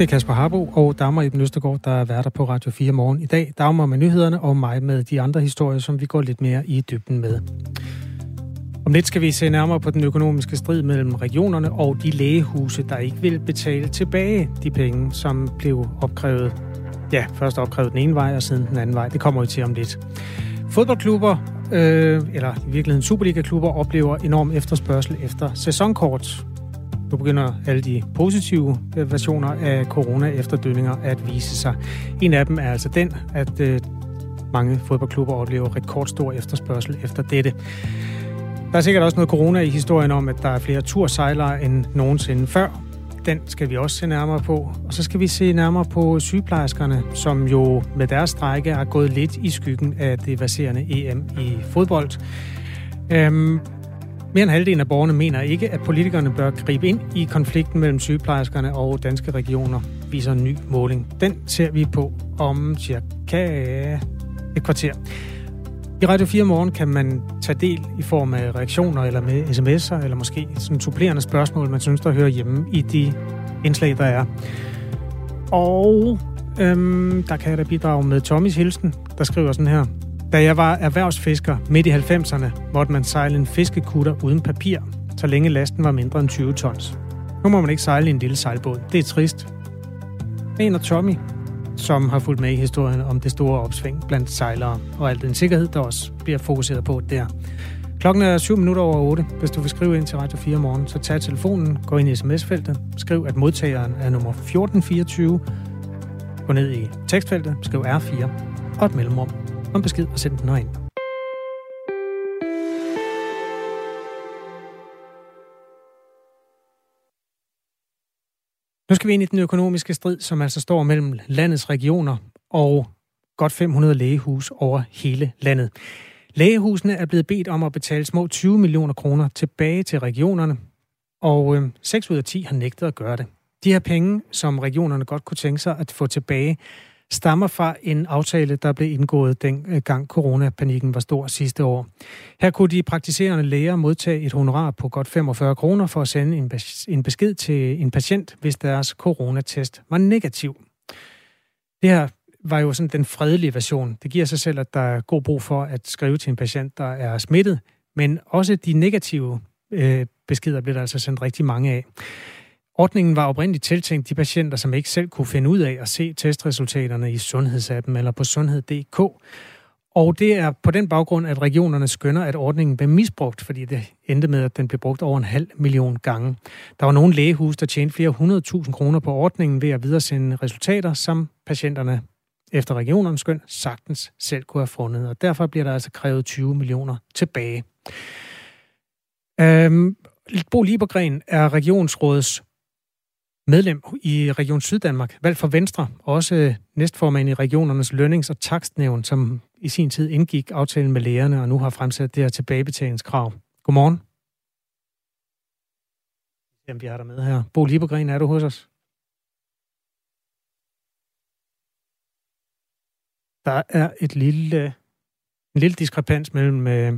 Det er Kasper Harbo og Dagmar Eben Østergaard, der er værter på Radio 4 morgen i dag. Dagmar med nyhederne og mig med de andre historier, som vi går lidt mere i dybden med. Om lidt skal vi se nærmere på den økonomiske strid mellem regionerne og de lægehuse, der ikke vil betale tilbage de penge, som blev opkrævet. Ja, først opkrævet den ene vej og siden den anden vej. Det kommer vi til om lidt. Fodboldklubber, øh, eller i virkeligheden Superliga-klubber, oplever enorm efterspørgsel efter sæsonkort. Nu begynder alle de positive øh, versioner af corona-efterdønninger at vise sig. En af dem er altså den, at øh, mange fodboldklubber oplever rekordstor efterspørgsel efter dette. Der er sikkert også noget corona i historien om, at der er flere tursejlere end nogensinde før. Den skal vi også se nærmere på. Og så skal vi se nærmere på sygeplejerskerne, som jo med deres strække har gået lidt i skyggen af det baserende EM i fodbold. Øhm, mere end halvdelen af borgerne mener ikke, at politikerne bør gribe ind i konflikten mellem sygeplejerskerne og danske regioner, viser en ny måling. Den ser vi på om cirka et kvarter. I Radio 4 Morgen kan man tage del i form af reaktioner eller med sms'er, eller måske sådan supplerende spørgsmål, man synes, der hører hjemme i de indslag, der er. Og øhm, der kan jeg da bidrage med Tommys hilsen, der skriver sådan her. Da jeg var erhvervsfisker midt i 90'erne, måtte man sejle en fiskekutter uden papir, så længe lasten var mindre end 20 tons. Nu må man ikke sejle i en lille sejlbåd. Det er trist. En af Tommy, som har fulgt med i historien om det store opsving blandt sejlere og al den sikkerhed, der også bliver fokuseret på der. Klokken er 7 minutter over 8. Hvis du vil skrive ind til Radio 4 morgen, så tag telefonen, gå ind i sms-feltet, skriv, at modtageren er nummer 1424, gå ned i tekstfeltet, skriv R4 og et mellemrum om besked og send den herind. Nu skal vi ind i den økonomiske strid, som altså står mellem landets regioner og godt 500 lægehus over hele landet. Lægehusene er blevet bedt om at betale små 20 millioner kroner tilbage til regionerne, og øh, 6 ud af 10 har nægtet at gøre det. De her penge, som regionerne godt kunne tænke sig at få tilbage, stammer fra en aftale, der blev indgået dengang coronapanikken var stor sidste år. Her kunne de praktiserende læger modtage et honorar på godt 45 kroner for at sende en besked til en patient, hvis deres coronatest var negativ. Det her var jo sådan den fredelige version. Det giver sig selv, at der er god brug for at skrive til en patient, der er smittet, men også de negative øh, beskeder bliver der altså sendt rigtig mange af. Ordningen var oprindeligt tiltænkt de patienter, som ikke selv kunne finde ud af at se testresultaterne i sundhedsappen eller på sundhed.dk. Og det er på den baggrund, at regionerne skønner, at ordningen blev misbrugt, fordi det endte med, at den blev brugt over en halv million gange. Der var nogle lægehus, der tjente flere hundredtusind kroner på ordningen ved at videresende resultater, som patienterne efter regionernes skøn sagtens selv kunne have fundet. Og derfor bliver der altså krævet 20 millioner tilbage. Øhm, Bo Liebergren er regionsrådets medlem i Region Syddanmark, valgt for Venstre, også næstformand i regionernes lønnings- og takstnævn, som i sin tid indgik aftalen med lægerne og nu har fremsat det her tilbagebetalingskrav. Godmorgen. Jamen, vi har dig med her. Bo Liebergren, er du hos os? Der er et lille, en lille diskrepans mellem øh,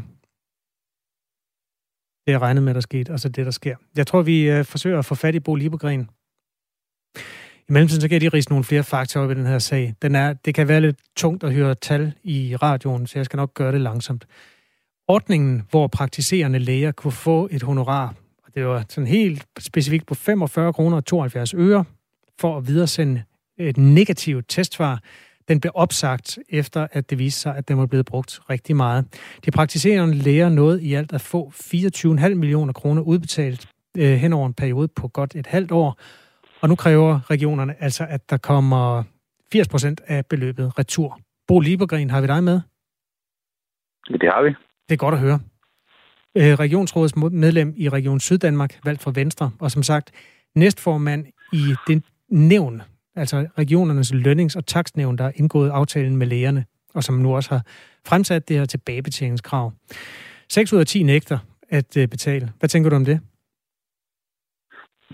det, jeg regnede med, der skete, og så det, der sker. Jeg tror, vi øh, forsøger at få fat i Bo Liebergren. I mellemtiden så kan jeg lige rise nogle flere fakta op i den her sag. Den er, det kan være lidt tungt at høre tal i radioen, så jeg skal nok gøre det langsomt. Ordningen, hvor praktiserende læger kunne få et honorar, og det var sådan helt specifikt på 45 kroner og 72 øre, for at videresende et negativt testsvar, den blev opsagt efter, at det viste sig, at den var blevet brugt rigtig meget. De praktiserende læger nåede i alt at få 24,5 millioner kroner udbetalt øh, hen over en periode på godt et halvt år, og nu kræver regionerne altså, at der kommer 80 procent af beløbet retur. Bo Liebergren, har vi dig med? Det har vi. Det er godt at høre. Øh, regionsrådets medlem i Region Syddanmark, valgt for Venstre, og som sagt næstformand i det nævn, altså regionernes lønnings- og takstnævn, der har indgået aftalen med lægerne, og som nu også har fremsat det her tilbagebetalingskrav. 6 ud af 10 nægter at øh, betale. Hvad tænker du om det?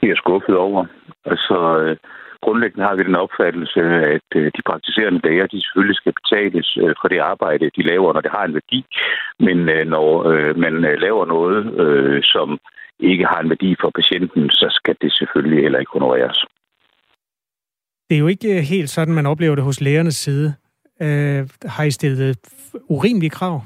Jeg skuffet over. Altså, øh, grundlæggende har vi den opfattelse, at øh, de praktiserende læger, de selvfølgelig skal betales øh, for det arbejde, de laver, når det har en værdi. Men øh, når øh, man øh, laver noget, som ikke har en værdi for patienten, så skal det selvfølgelig heller ikke honoreres. Det er jo ikke helt sådan, man oplever det hos lægernes side. Øh, har I stillet urimelige krav?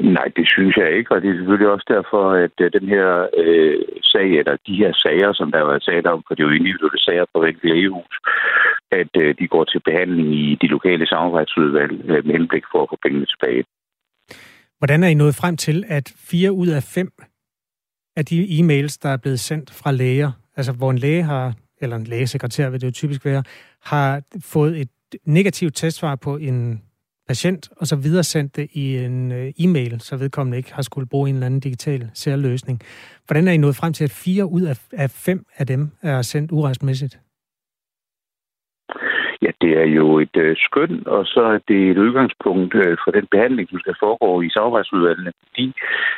Nej, det synes jeg ikke, og det er selvfølgelig også derfor, at øh, den her øh, sag, eller de her sager, som der var talt om, for det er jo individuelle sager på hver lægehus, at øh, de går til behandling i de lokale samarbejdsudvalg øh, med henblik for at få pengene tilbage. Hvordan er I nået frem til, at fire ud af fem af de e-mails, der er blevet sendt fra læger, altså hvor en læge har, eller en lægesekretær vil det jo typisk være, har fået et negativt testsvar på en patient, og så videresendt det i en øh, e-mail, så vedkommende ikke har skulle bruge en eller anden digital særløsning. Hvordan er I nået frem til, at fire ud af fem af dem er sendt urejstmæssigt? Ja, det er jo et øh, skøn, og så er det et udgangspunkt øh, for den behandling, som skal foregå i samarbejdsudvalgene, fordi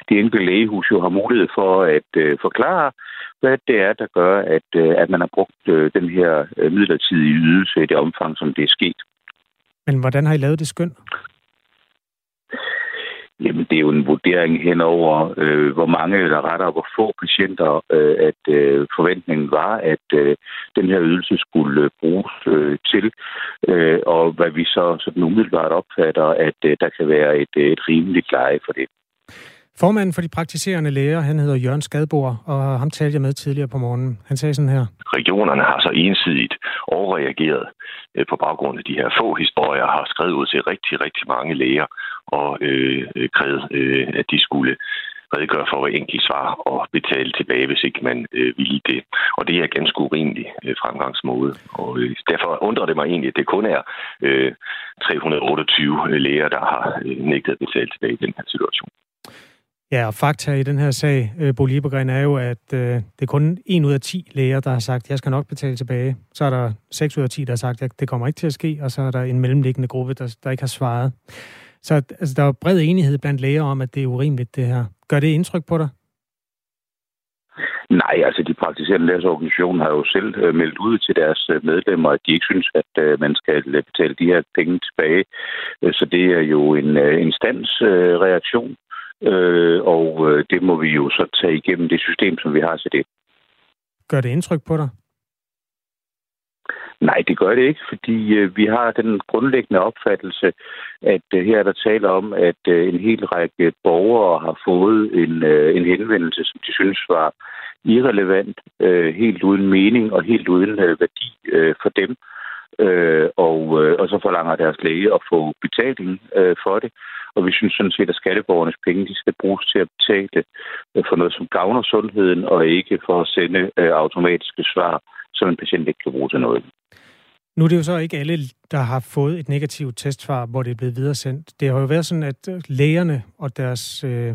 det enkelte lægehus jo har mulighed for at øh, forklare, hvad det er, der gør, at, øh, at man har brugt øh, den her øh, midlertidige ydelse i det omfang, som det er sket. Men hvordan har I lavet det skøn? Jamen, det er jo en vurdering henover, øh, hvor mange eller rettere, hvor få patienter, øh, at øh, forventningen var, at øh, den her ydelse skulle øh, bruges øh, til, øh, og hvad vi så sådan umiddelbart opfatter, at øh, der kan være et, øh, et rimeligt leje for det. Formanden for de praktiserende læger, han hedder Jørgen Skadbor, og ham talte jeg med tidligere på morgenen. Han sagde sådan her. Regionerne har så ensidigt overreageret øh, på baggrund af de her få historier, har skrevet ud til rigtig, rigtig mange læger og øh, øh, krævet, øh, at de skulle redegøre for hver enkelt svar og betale tilbage, hvis ikke man øh, ville det. Og det er ganske urimelig øh, fremgangsmåde. Og øh, derfor undrer det mig egentlig, at det kun er øh, 328 læger, der har øh, nægtet at betale tilbage i den her situation. Ja, og fakta i den her sag, øh, Bo Liebergren, er jo, at øh, det er kun 1 ud af 10 læger, der har sagt, jeg skal nok betale tilbage. Så er der 6 ud af 10, der har sagt, at det kommer ikke til at ske, og så er der en mellemliggende gruppe, der, der ikke har svaret. Så altså, der er bred enighed blandt læger om, at det er urimeligt, det her. Gør det indtryk på dig? Nej, altså de praktiserende lægers organisation har jo selv øh, meldt ud til deres øh, medlemmer, at de ikke synes, at man skal betale de her penge tilbage. Så det er jo en øh, instansreaktion, Øh, og øh, det må vi jo så tage igennem det system, som vi har til det. Gør det indtryk på dig? Nej, det gør det ikke, fordi øh, vi har den grundlæggende opfattelse, at øh, her er der taler om, at øh, en hel række borgere har fået en, øh, en henvendelse, som de synes var irrelevant, øh, helt uden mening og helt uden øh, værdi øh, for dem. Øh, og, øh, og så forlanger deres læge at få betaling øh, for det. Og vi synes sådan set, at skatteborgernes penge de skal bruges til at betale øh, for noget, som gavner sundheden, og ikke for at sende øh, automatiske svar, som en patient ikke kan bruge til noget. Nu er det jo så ikke alle, der har fået et negativt testsvar, hvor det er blevet videresendt. Det har jo været sådan, at øh, lægerne og deres, øh,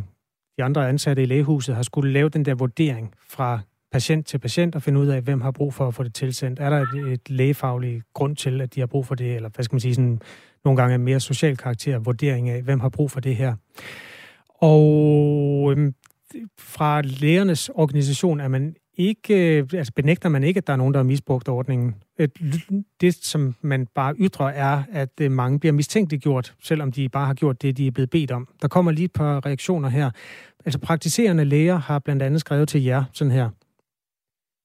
de andre ansatte i lægehuset har skulle lave den der vurdering fra patient til patient og finde ud af, hvem har brug for at få det tilsendt. Er der et, et lægefagligt grund til, at de har brug for det, eller hvad skal man sige, sådan nogle gange mere social karakter vurdering af, hvem har brug for det her. Og øhm, fra lægernes organisation er man ikke, øh, altså benægter man ikke, at der er nogen, der har misbrugt ordningen. Det, som man bare ytrer, er, at øh, mange bliver mistænkeliggjort, selvom de bare har gjort det, de er blevet bedt om. Der kommer lige et par reaktioner her. Altså praktiserende læger har blandt andet skrevet til jer sådan her.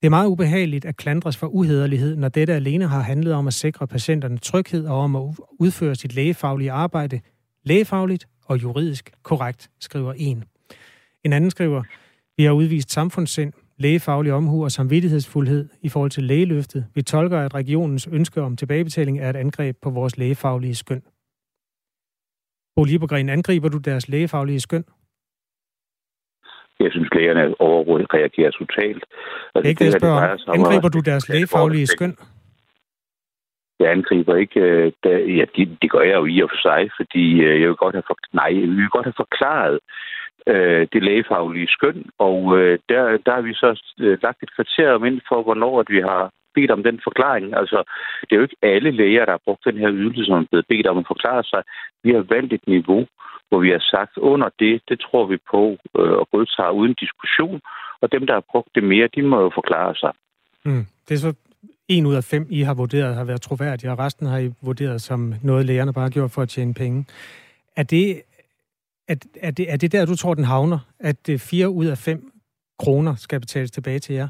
Det er meget ubehageligt at klandres for uhederlighed, når dette alene har handlet om at sikre patienterne tryghed og om at udføre sit lægefaglige arbejde lægefagligt og juridisk korrekt, skriver en. En anden skriver, vi har udvist samfundssind, lægefaglig omhu og samvittighedsfuldhed i forhold til lægeløftet. Vi tolker, at regionens ønske om tilbagebetaling er et angreb på vores lægefaglige skøn. Bo Liebergren, angriber du deres lægefaglige skøn? Jeg synes, lægerne overreagerer totalt. Og det, ikke det, jeg spørger. Angriber du deres lægefaglige skøn? Jeg angriber ikke. Øh, ja, det, det gør jeg jo i og for sig, fordi øh, jeg vil godt have, for, nej, jeg vil godt have forklaret øh, det lægefaglige skøn, og øh, der, der har vi så øh, lagt et kriterium ind for, hvornår at vi har bedt om den forklaring. Altså, det er jo ikke alle læger, der har brugt den her ydelse, som er blevet bedt om at forklare sig. Vi har valgt et niveau, hvor vi har sagt, under det, det tror vi på øh, og godtager uden diskussion, og dem, der har brugt det mere, de må jo forklare sig. Mm. Det er så en ud af fem, I har vurderet, har været troværdige, og resten har I vurderet som noget, lægerne bare har gjort for at tjene penge. Er det, er, er det, er det der, du tror, den havner? At øh, fire ud af fem kroner skal betales tilbage til jer?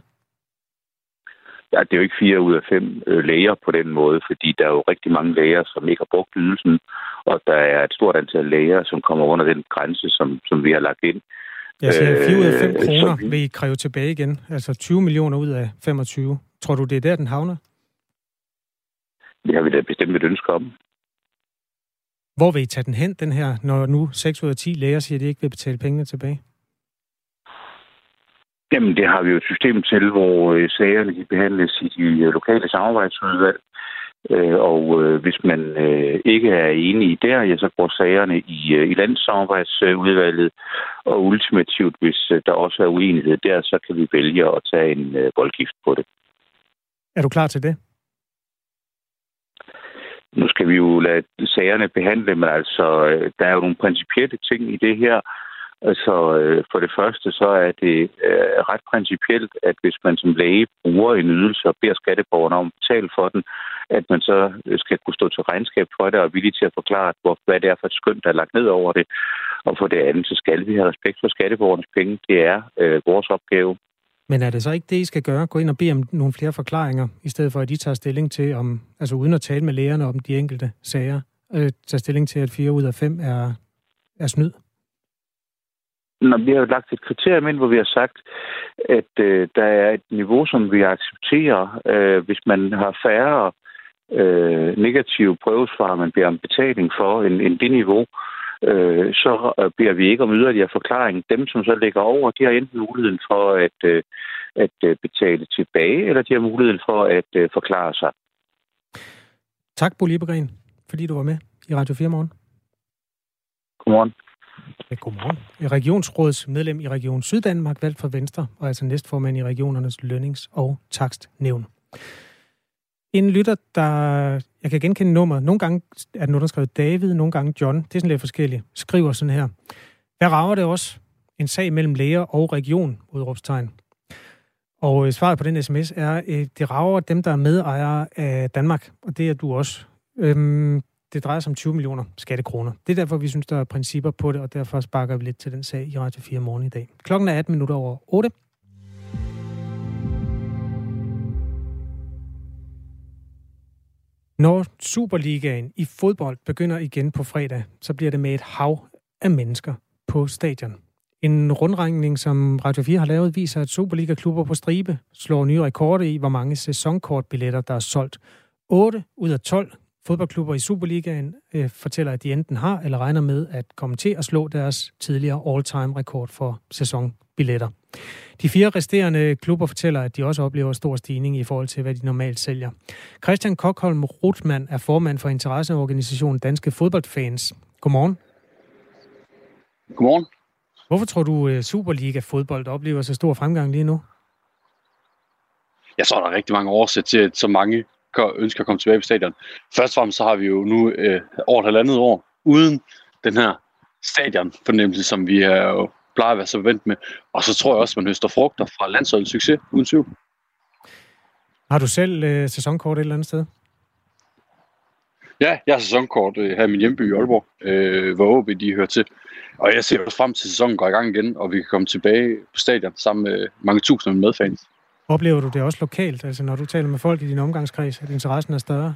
Ja, det er jo ikke fire ud af fem øh, læger på den måde, fordi der er jo rigtig mange læger, som ikke har brugt ydelsen, og der er et stort antal læger, som kommer under den grænse, som, som vi har lagt ind. Jeg siger 4 ud af 5 øh, kroner vil I kræve tilbage igen, altså 20 millioner ud af 25. Tror du, det er der, den havner? Det har vi da bestemt et ønske om. Hvor vil I tage den hen, den her, når nu 6 ud af 10 læger siger, at de ikke vil betale pengene tilbage? Jamen, det har vi jo et system til, hvor øh, sagerne de behandles i de øh, lokale samarbejdsudvalg. Øh, og hvis man ikke er enig der, ja, så går sagerne i, i landssamarbejdsudvalget. Og ultimativt, hvis der også er uenighed der, så kan vi vælge at tage en voldgift på det. Er du klar til det? Nu skal vi jo lade sagerne behandle, men altså, der er jo nogle principielle ting i det her, Altså, øh, for det første, så er det øh, ret principielt, at hvis man som læge bruger en ydelse og beder skatteborgerne om at betale for den, at man så øh, skal kunne stå til regnskab for det og er villig til at forklare, hvor, hvad det er for et skøn, der er lagt ned over det. Og for det andet, så skal vi have respekt for skatteborgernes penge. Det er øh, vores opgave. Men er det så ikke det, I skal gøre? Gå ind og bede om nogle flere forklaringer, i stedet for at I tager stilling til, om, altså uden at tale med lægerne om de enkelte sager, øh, tager stilling til, at fire ud af fem er, er snyd? Når vi har lagt et kriterium ind, hvor vi har sagt, at øh, der er et niveau, som vi accepterer, øh, hvis man har færre øh, negative prøvesvar, man beder om betaling for, end, end det niveau, øh, så øh, beder vi ikke om yderligere forklaring. Dem, som så ligger over, de har enten muligheden for at, øh, at øh, betale tilbage, eller de har muligheden for at øh, forklare sig. Tak, Bo Liebergren, fordi du var med i Radio 4 morgen. Godmorgen. Ja, godmorgen. Regionsrådets medlem i Region Syddanmark, valgt for Venstre, og altså næstformand i regionernes lønnings- og takstnævn. En lytter, der... Jeg kan genkende nummer. Nogle gange er den underskrevet David, nogle gange John. Det er sådan lidt forskelligt. Skriver sådan her. Hvad rager det også? En sag mellem læger og region, udråbstegn. Og øh, svaret på den sms er, øh, det rager dem, der er medejere af Danmark, og det er du også. Øhm, det drejer sig om 20 millioner skattekroner. Det er derfor, vi synes, der er principper på det, og derfor sparker vi lidt til den sag i Radio 4 morgen i dag. Klokken er 18 minutter over 8. Når Superligaen i fodbold begynder igen på fredag, så bliver det med et hav af mennesker på stadion. En rundregning, som Radio 4 har lavet, viser, at Superliga-klubber på stribe slår nye rekorder i, hvor mange sæsonkortbilletter, der er solgt. 8 ud af 12 fodboldklubber i Superligaen øh, fortæller, at de enten har eller regner med at komme til at slå deres tidligere all-time rekord for sæsonbilletter. De fire resterende klubber fortæller, at de også oplever stor stigning i forhold til, hvad de normalt sælger. Christian Kokholm Rutmann er formand for interesseorganisationen Danske Fodboldfans. Godmorgen. Godmorgen. Hvorfor tror du, øh, Superliga-fodbold oplever så stor fremgang lige nu? Jeg tror, der er rigtig mange årsager til, at så mange ønsker at komme tilbage på stadion. Først og fremmest så har vi jo nu øh, over et halvandet år uden den her stadion fornemmelse, som vi er jo plejer at være så vent med. Og så tror jeg også, man høster frugter fra landsholdets succes, uden tvivl. Har du selv øh, sæsonkort et eller andet sted? Ja, jeg har sæsonkort øh, her i min hjemby i Aalborg, øh, hvor OB de hører til. Og jeg ser også frem til, at sæsonen går i gang igen, og vi kan komme tilbage på stadion sammen med mange tusinder medfans. Oplever du det også lokalt, altså når du taler med folk i din omgangskreds, at interessen er større?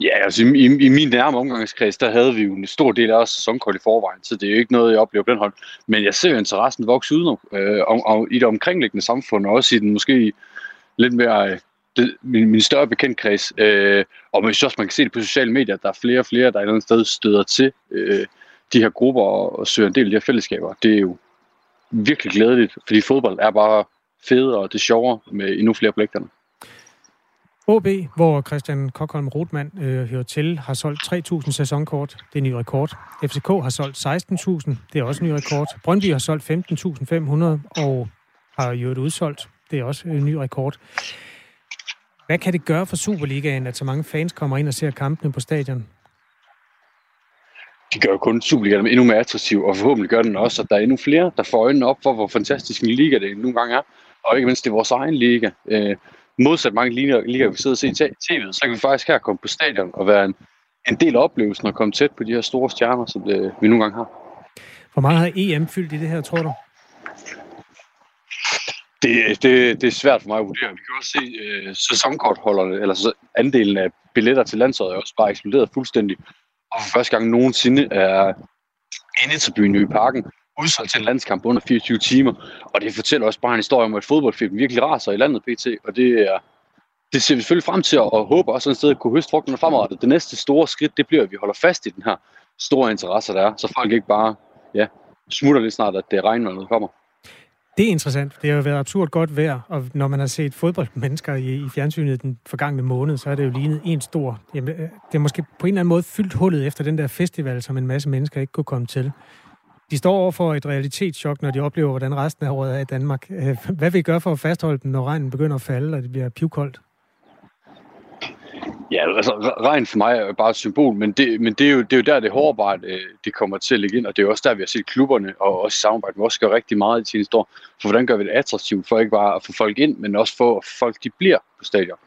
Ja, altså i, i, i min nærme omgangskreds, der havde vi jo en stor del af os sæsonkort i forvejen, så det er jo ikke noget, jeg oplever på den hold. Men jeg ser jo interessen vokse ud øh, om, om, i det omkringliggende samfund, og også i den måske lidt mere, øh, det, min, min større bekendtkreds. Øh, og hvis også man kan se det på sociale medier, at der er flere og flere, der et eller andet sted støder til øh, de her grupper og, og søger en del af de her fællesskaber. Det er jo virkelig glædeligt, fordi fodbold er bare federe og det er sjovere med endnu flere pligterne. OB, hvor Christian Kokholm Rotman øh, hører til, har solgt 3.000 sæsonkort. Det er en ny rekord. FCK har solgt 16.000. Det er også en ny rekord. Brøndby har solgt 15.500 og har jo et udsolgt. Det er også en ny rekord. Hvad kan det gøre for Superligaen, at så mange fans kommer ind og ser kampene på stadion? De gør jo kun Superligaen endnu mere attraktiv, og forhåbentlig gør den også, at der er endnu flere, der får øjnene op for, hvor fantastisk en liga det nogle gange er. Og ikke mindst det er vores egen liga. Øh, modsat mange ligaer, liga, vi sidder og ser i tv, så kan vi faktisk her komme på stadion og være en, en del af oplevelsen og komme tæt på de her store stjerner, som det, vi nogle gange har. Hvor meget har EM fyldt i det her, tror du? Det, det, det er svært for mig at vurdere. Vi kan også se uh, sæsonkortholderne, eller andelen af billetter til landsholdet er også bare eksploderet fuldstændig. Og for første gang nogensinde er indetribunen i parken udsolgt til en landskamp under 24 timer. Og det fortæller også bare en historie om, at fodboldfilmen virkelig raser i landet pt. Og det er, det ser vi selvfølgelig frem til, og håber også et sted at kunne høste frugterne fremadrettet. Det næste store skridt, det bliver, at vi holder fast i den her store interesse, der er, så folk ikke bare ja, smutter lidt snart, at det regner, når det kommer. Det er interessant. Det har jo været absurd godt vejr, og når man har set fodboldmennesker i, i fjernsynet den forgangne måned, så er det jo lignet en stor... Jamen, øh, det er måske på en eller anden måde fyldt hullet efter den der festival, som en masse mennesker ikke kunne komme til. De står over for et realitetschok, når de oplever, hvordan resten af året er i Danmark. Øh, hvad vil I gøre for at fastholde dem, når regnen begynder at falde, og det bliver pivkoldt? Ja, altså regn for mig er bare et symbol, men det, men det, er, jo, det er jo der, det hårdbart øh, det kommer til at ligge ind, og det er jo også der, vi har set klubberne og også samarbejde med os gør rigtig meget i sin år. For hvordan gør vi det attraktivt for ikke bare at få folk ind, men også for at folk de bliver på stadion.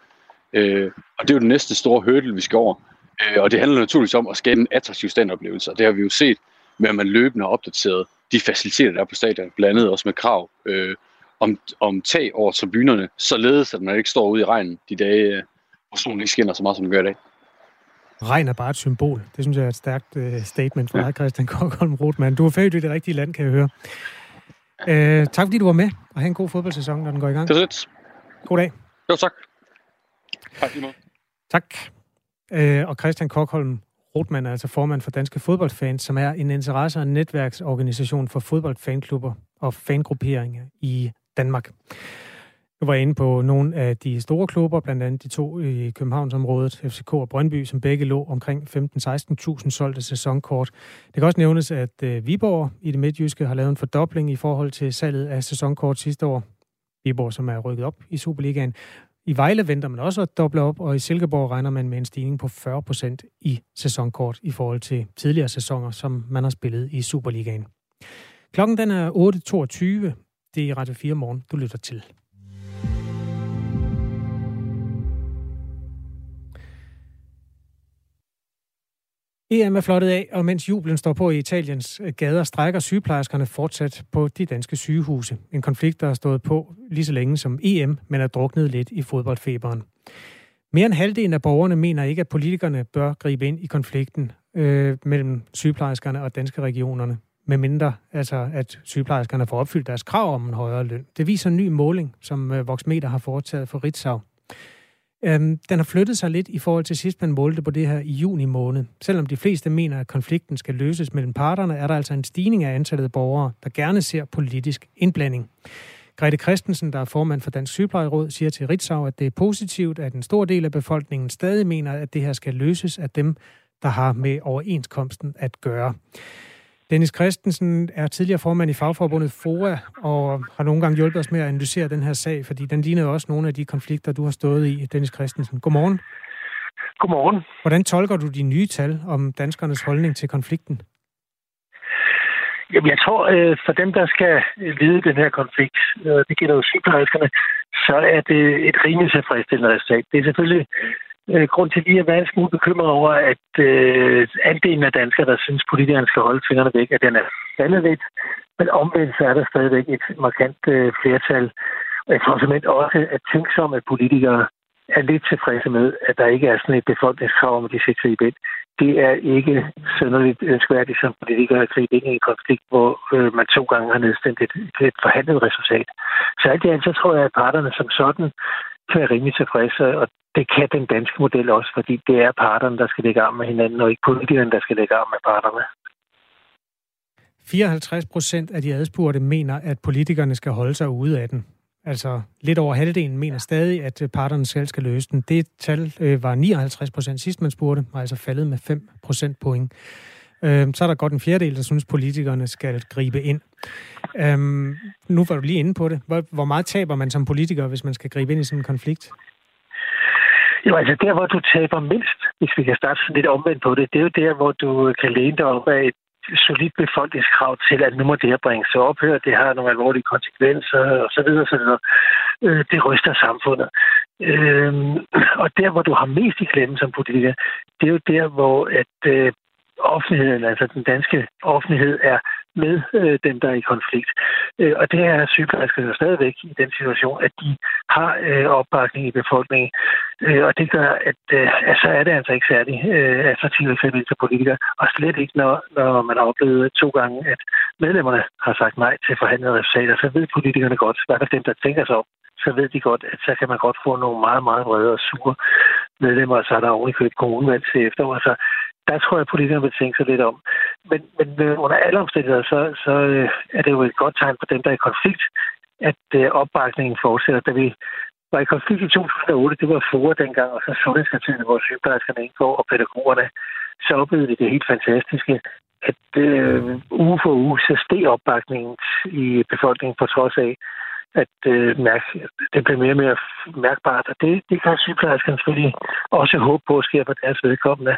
Øh, og det er jo den næste store hurdle, vi skal over. Øh, og det handler naturligvis om at skabe en attraktiv standoplevelse, og det har vi jo set med, at man løbende har opdateret de faciliteter, der er på stadion, blandt andet også med krav øh, om, om tag over tribunerne, således at man ikke står ude i regnen de dage, øh, hvor solen ikke skinner så meget, som den gør i dag. Regn er bare et symbol. Det synes jeg er et stærkt uh, statement fra ja. dig, Christian Kokholm Rothmann. Du er født i det rigtige land, kan jeg høre. Uh, tak fordi du var med, og have en god fodboldsæson, når den går i gang. Det er det. God dag. Jo, tak. Tak lige måde. Tak. Uh, og Christian Kokholm Rothmann er altså formand for Danske Fodboldfans, som er en interesse- og netværksorganisation for fodboldfanklubber og fangrupperinger i Danmark. Nu var jeg inde på nogle af de store klubber, blandt andet de to i Københavnsområdet, FCK og Brøndby, som begge lå omkring 15-16.000 solgte sæsonkort. Det kan også nævnes, at øh, Viborg i det midtjyske har lavet en fordobling i forhold til salget af sæsonkort sidste år. Viborg, som er rykket op i Superligaen. I Vejle venter man også at doble op, og i Silkeborg regner man med en stigning på 40% i sæsonkort i forhold til tidligere sæsoner, som man har spillet i Superligaen. Klokken den er 8.22. Det er Radio 4 morgen, du lytter til. EM er flottet af, og mens jublen står på i Italiens øh, gader, strækker sygeplejerskerne fortsat på de danske sygehuse. En konflikt, der har stået på lige så længe som EM, men er druknet lidt i fodboldfeberen. Mere end halvdelen af borgerne mener ikke, at politikerne bør gribe ind i konflikten øh, mellem sygeplejerskerne og danske regionerne, medmindre altså, at sygeplejerskerne får opfyldt deres krav om en højere løn. Det viser en ny måling, som øh, Voxmeter har foretaget for Ritzau. Øhm, den har flyttet sig lidt i forhold til sidst, man målte på det her i juni måned. Selvom de fleste mener, at konflikten skal løses mellem parterne, er der altså en stigning af antallet af borgere, der gerne ser politisk indblanding. Grete Christensen, der er formand for Dansk Sygeplejeråd, siger til Ritzau, at det er positivt, at en stor del af befolkningen stadig mener, at det her skal løses af dem, der har med overenskomsten at gøre. Dennis Christensen er tidligere formand i fagforbundet FOA, og har nogle gange hjulpet os med at analysere den her sag, fordi den ligner også nogle af de konflikter, du har stået i, Dennis Christensen. Godmorgen. Godmorgen. Hvordan tolker du de nye tal om danskernes holdning til konflikten? Jamen, jeg tror, øh, for dem, der skal lide den her konflikt, øh, det gælder jo sygeplejerskerne, så er det et rimelig tilfredsstillende resultat. Det er selvfølgelig øh, grund til lige at være en smule bekymret over, at øh, andelen af danskere, der synes, politikerne skal holde fingrene væk, at den er faldet lidt. Men omvendt så er der stadigvæk et markant øh, flertal. Og jeg tror simpelthen også, at tænksomme politikere er lidt tilfredse med, at der ikke er sådan et befolkningskrav om, at de skal gribe ind. Det er ikke sønderligt ønskværdigt som politikere at gribe ind i en konflikt, hvor øh, man to gange har nedstemt et, et forhandlet resultat. Så alt i alt, så tror jeg, at parterne som sådan være rimelig tilfredse, og det kan den danske model også, fordi det er parterne, der skal lægge arm med hinanden, og ikke politikerne, der skal lægge arm med parterne. 54 procent af de adspurgte mener, at politikerne skal holde sig ude af den. Altså lidt over halvdelen mener stadig, at parterne selv skal løse den. Det tal øh, var 59 procent sidst, man spurgte, var altså faldet med 5 procent point. Øh, så er der godt en fjerdedel, der synes, politikerne skal gribe ind. Øh, nu var du lige inde på det. Hvor, hvor meget taber man som politiker, hvis man skal gribe ind i sådan en konflikt? Jo, altså der, hvor du taber mindst, hvis vi kan starte sådan lidt omvendt på det, det er jo der, hvor du kan læne dig op af et solidt befolkningskrav til, at nu må det her bringes til ophør, det har nogle alvorlige konsekvenser, og så så øh, det ryster samfundet. Øhm, og der, hvor du har mest i klemme som politiker, det er jo der, hvor at øh, offentligheden, altså den danske offentlighed, er med øh, dem, der er i konflikt. Øh, og det er sygeplejerskerne stadigvæk i den situation, at de har øh, opbakning i befolkningen. Øh, og det gør, at øh, altså er det altså ikke særlig øh, attraktivt at finde til politikere. Og slet ikke, når, når man har oplevet to gange, at medlemmerne har sagt nej til forhandlede resultater, så ved politikerne godt, hvad der dem, der tænker sig om, så ved de godt, at så kan man godt få nogle meget, meget vrede og sure medlemmer, og så er der oven i købet kommunevalg til efteråret. Så der tror jeg, at politikerne vil tænke sig lidt om. Men, men under alle omstændigheder, så, så øh, er det jo et godt tegn for dem, der er i konflikt, at øh, opbakningen fortsætter. Da vi var i konflikt i 2008, det var FOA dengang, og så sundhedskartellene, hvor sygeplejerskerne indgår, og pædagogerne, så oplevede vi det helt fantastiske, at øh, uge for uge, så steg opbakningen i befolkningen på trods af, at øh, mærke, det bliver mere og mere mærkbart. Og det, det kan sygeplejerskerne selvfølgelig også håbe på sker for deres vedkommende.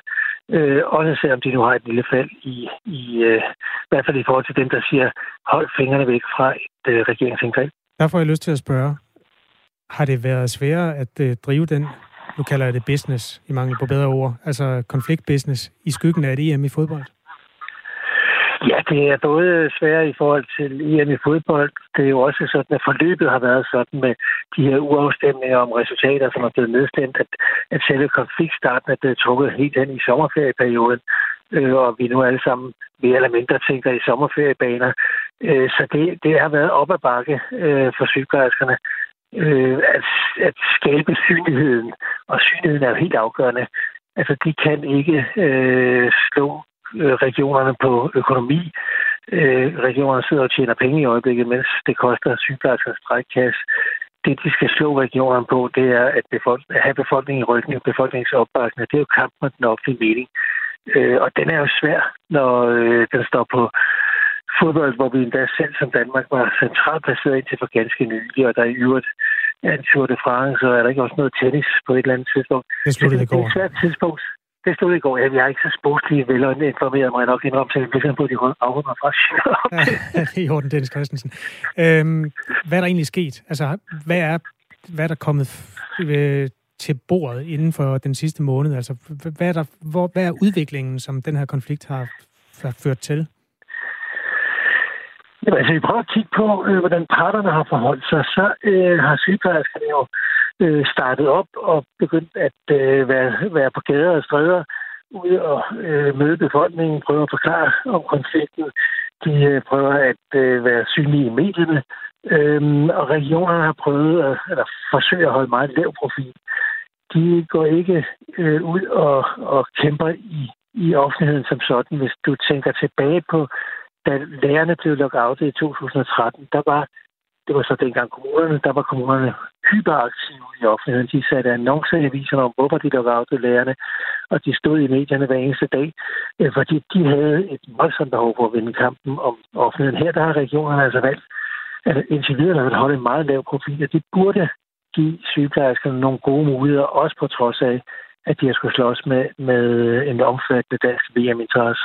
Øh, også selvom de nu har et lille fald i, i, øh, i hvert fald i forhold til dem, der siger, hold fingrene væk fra et øh, regeringsindgreb. Der får jeg lyst til at spørge, har det været sværere at øh, drive den, nu kalder jeg det business, i mangel på bedre ord, altså konfliktbusiness, i skyggen af et EM i fodbold? Ja, det er både svært i forhold til EM i fodbold. Det er jo også sådan, at forløbet har været sådan med de her uafstemninger om resultater, som er blevet nedstemt, at, at selve konfliktstarten er blevet trukket helt hen i sommerferieperioden, øh, og vi nu alle sammen mere eller mindre tænker i sommerferiebaner. Øh, så det, det har været op ad bakke øh, for sygeplejerskerne øh, at, at skabe synligheden, og synligheden er jo helt afgørende. Altså, de kan ikke øh, slå regionerne på økonomi. Øh, regionerne sidder og tjener penge i øjeblikket, mens det koster sygeplejerskers strækkasse. Det, de skal slå regionerne på, det er at, befolk- at have befolkningen i ryggen, befolkningsopbakning. Det er jo kamp med den offentlige mening. Øh, og den er jo svær, når den står på fodbold, hvor vi endda selv som Danmark var centralt placeret indtil for ganske nylig, og der i øvrigt er en Tour de France, og er der ikke også noget tennis på et eller andet tidspunkt. Det, det, det er et svært tidspunkt. Det stod i går. Jeg er ikke så sportslig vel informeret mig nok indrømme, så jeg bliver på, de afrunder fra. i orden, Dennis Christensen. Øhm, hvad er der egentlig sket? Altså, hvad er, hvad er der kommet øh, til bordet inden for den sidste måned? Altså, hvad er, der, hvor, hvad er udviklingen, som den her konflikt har, har ført til? Jamen, altså, vi prøver at kigge på, øh, hvordan parterne har forholdt sig. Så øh, har sygeplejerskerne jo øh, Øh, startet op og begyndt at øh, være, være på gader og stræder ud og øh, møde befolkningen, prøve at forklare om konflikten. De øh, prøver at øh, være synlige i medierne, øh, og regionerne har prøvet at, eller forsøger at holde meget lav profil. De går ikke øh, ud og, og kæmper i, i offentligheden som sådan. Hvis du tænker tilbage på, da lærerne blev lukket i 2013, der var det var så dengang kommunerne, der var kommunerne hyperaktive i offentligheden. De satte annoncer i aviserne om, hvorfor de lukkede af lærerne, og de stod i medierne hver eneste dag, øh, fordi de havde et voldsomt behov for at vinde kampen om offentligheden. Her der har regionerne altså valgt, at indtil videre har holde en meget lav profil, og det burde give sygeplejerskerne nogle gode muligheder, også på trods af, at de har skulle slås med, med en omfattende dansk VM-interesse.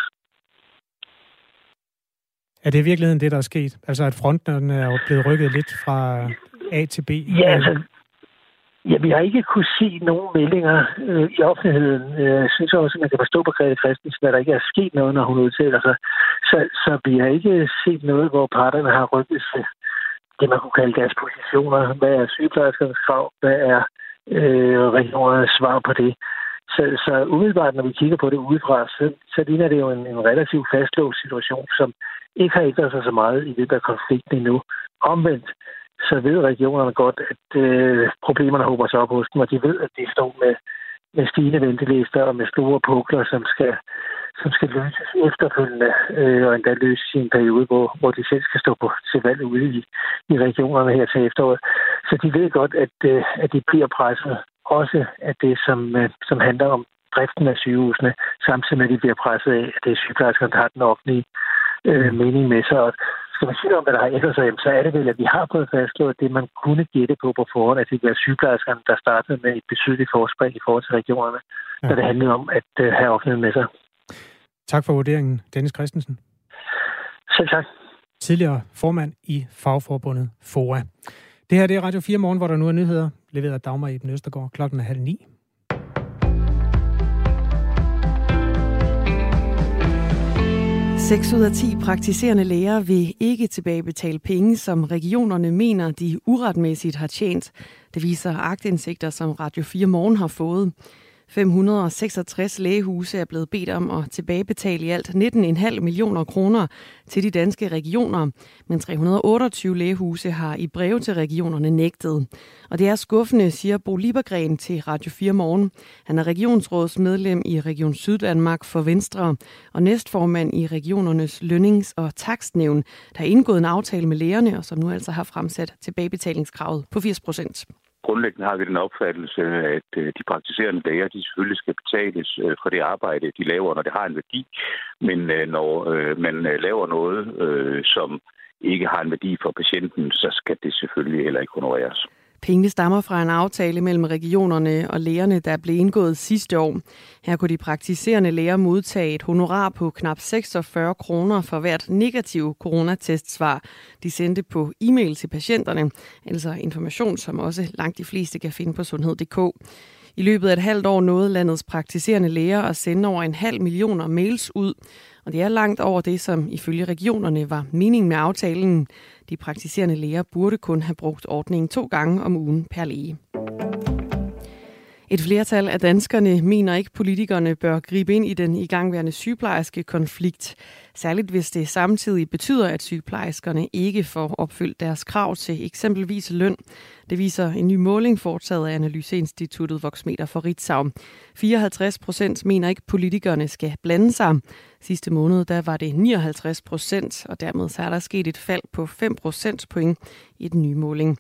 Er det i virkeligheden det, der er sket? Altså at fronten er blevet rykket lidt fra A til B? Ja, altså, ja vi har ikke kunne se nogen meldinger øh, i offentligheden. Øh, jeg synes også, at man kan forstå på Grete Christensen, at der ikke er sket noget, når hun udtaler altså, sig. Så, så vi har ikke set noget, hvor parterne har rykket sig det, man kunne kalde deres positioner. Hvad er sygeplejerskernes krav? Hvad er øh, regionernes svar på det? Så, så umiddelbart, når vi kigger på det udefra, så, så ligner det jo en, en relativt fastlåst situation, som ikke har ændret sig så meget i løbet af konflikten endnu. Omvendt, så ved regionerne godt, at øh, problemerne håber sig op hos dem, og de ved, at de står med, med stigende ventelister og med store pukler, som skal, som skal løses efterfølgende, øh, og endda løses i en periode, hvor, hvor de selv skal stå på til valg ude i, i regionerne her til efteråret. Så de ved godt, at, øh, at de bliver presset også af det, som, øh, som handler om driften af sygehusene, samtidig med, at de bliver presset af, at det er sygeplejerskerne, der har den offentlige øh, mening med sig. Og skal man sige om, hvad der har ændret sig, så er det vel, at vi har fået fastslået det, man kunne gætte på på forhånd, at det var sygeplejerskerne, der startede med et betydeligt forspring i forhold til regionerne, ja. da det handlede om at øh, have offentligheden med sig. Tak for vurderingen, Dennis Christensen. Selv tak. Tidligere formand i fagforbundet FOA. Det her det er Radio 4 Morgen, hvor der nu er nyheder, leveret af Dagmar Eben Østergaard klokken er halv ni. Seks ud af 10 praktiserende læger vil ikke tilbagebetale penge, som regionerne mener, de uretmæssigt har tjent. Det viser agtindsigter, som Radio 4 Morgen har fået. 566 lægehuse er blevet bedt om at tilbagebetale i alt 19,5 millioner kroner til de danske regioner, men 328 lægehuse har i brev til regionerne nægtet. Og det er skuffende, siger Bo Liebergren til Radio 4 Morgen. Han er regionsrådsmedlem i Region Syddanmark for Venstre og næstformand i regionernes lønnings- og takstnævn, der har indgået en aftale med lægerne, og som nu altså har fremsat tilbagebetalingskravet på 80 procent grundlæggende har vi den opfattelse, at øh, de praktiserende læger, de selvfølgelig skal betales øh, for det arbejde, de laver, når det har en værdi. Men øh, når man laver noget, som ikke har en værdi for patienten, så skal det selvfølgelig heller ikke honoreres. Pengene stammer fra en aftale mellem regionerne og lægerne, der blev indgået sidste år. Her kunne de praktiserende læger modtage et honorar på knap 46 kroner for hvert negativ coronatestsvar, de sendte på e-mail til patienterne, altså information, som også langt de fleste kan finde på sundhed.dk. I løbet af et halvt år nåede landets praktiserende læger at sende over en halv millioner mails ud, og det er langt over det, som ifølge regionerne var meningen med aftalen. De praktiserende læger burde kun have brugt ordningen to gange om ugen per læge. Et flertal af danskerne mener ikke, politikerne bør gribe ind i den igangværende sygeplejerske konflikt. Særligt hvis det samtidig betyder, at sygeplejerskerne ikke får opfyldt deres krav til eksempelvis løn. Det viser en ny måling foretaget af Analyseinstituttet Voxmeter for Ritzau. 54 procent mener ikke, politikerne skal blande sig. Sidste måned der var det 59 procent, og dermed så er der sket et fald på 5 procentpoint i den nye måling.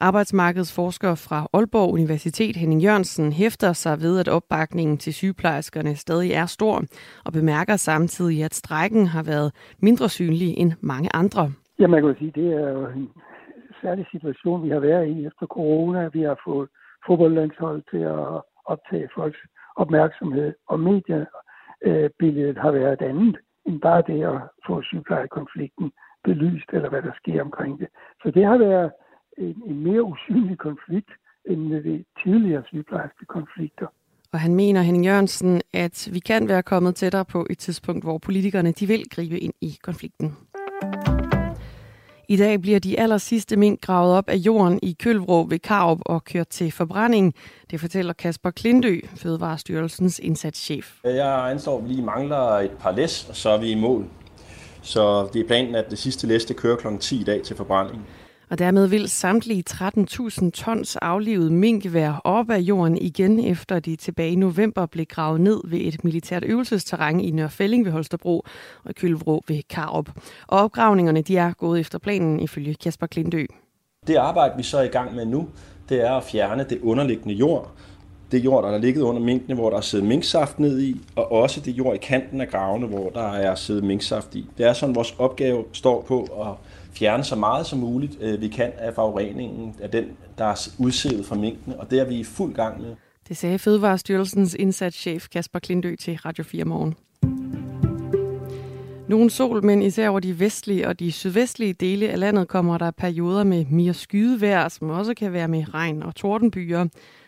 Arbejdsmarkedsforsker fra Aalborg Universitet Henning Jørgensen hæfter sig ved, at opbakningen til sygeplejerskerne stadig er stor, og bemærker samtidig, at strækken har været mindre synlig end mange andre. Ja, man kan sige, det er jo en særlig situation, vi har været i efter corona. Vi har fået fodboldlandshold til at optage folks opmærksomhed, og mediebilledet har været et andet end bare det at få sygeplejekonflikten belyst, eller hvad der sker omkring det. Så det har været en, en mere usynlig konflikt end ved tidligere sygeplejerske konflikter. Og han mener, Henning Jørgensen, at vi kan være kommet tættere på et tidspunkt, hvor politikerne de vil gribe ind i konflikten. I dag bliver de aller sidste mink gravet op af jorden i Kølvrå ved Karup og kørt til forbrænding. Det fortæller Kasper Klindø, Fødevarestyrelsens indsatschef. Jeg anslår, at vi lige mangler et par læs, og så er vi i mål. Så det er planen, at det sidste læs det kører kl. 10 i dag til forbrænding. Og dermed vil samtlige 13.000 tons aflivet mink være op af jorden igen, efter de tilbage i november blev gravet ned ved et militært øvelsesterræn i Nørfælling ved Holstebro og Kølvrå ved Karup. Og opgravningerne de er gået efter planen ifølge Kasper Klindø. Det arbejde, vi så er i gang med nu, det er at fjerne det underliggende jord. Det jord, der er ligget under minkene, hvor der er siddet minksaft ned i, og også det jord i kanten af gravene, hvor der er siddet minksaft i. Det er sådan, vores opgave står på at fjerne så meget som muligt, øh, vi kan af forureningen af den, der er udsiddet fra minkene, og det er vi i fuld gang med. Det sagde Fødevarestyrelsens indsatschef Kasper Klindø til Radio 4 Morgen. Nogen sol, men især over de vestlige og de sydvestlige dele af landet kommer der perioder med mere skydevejr, som også kan være med regn og tordenbyer.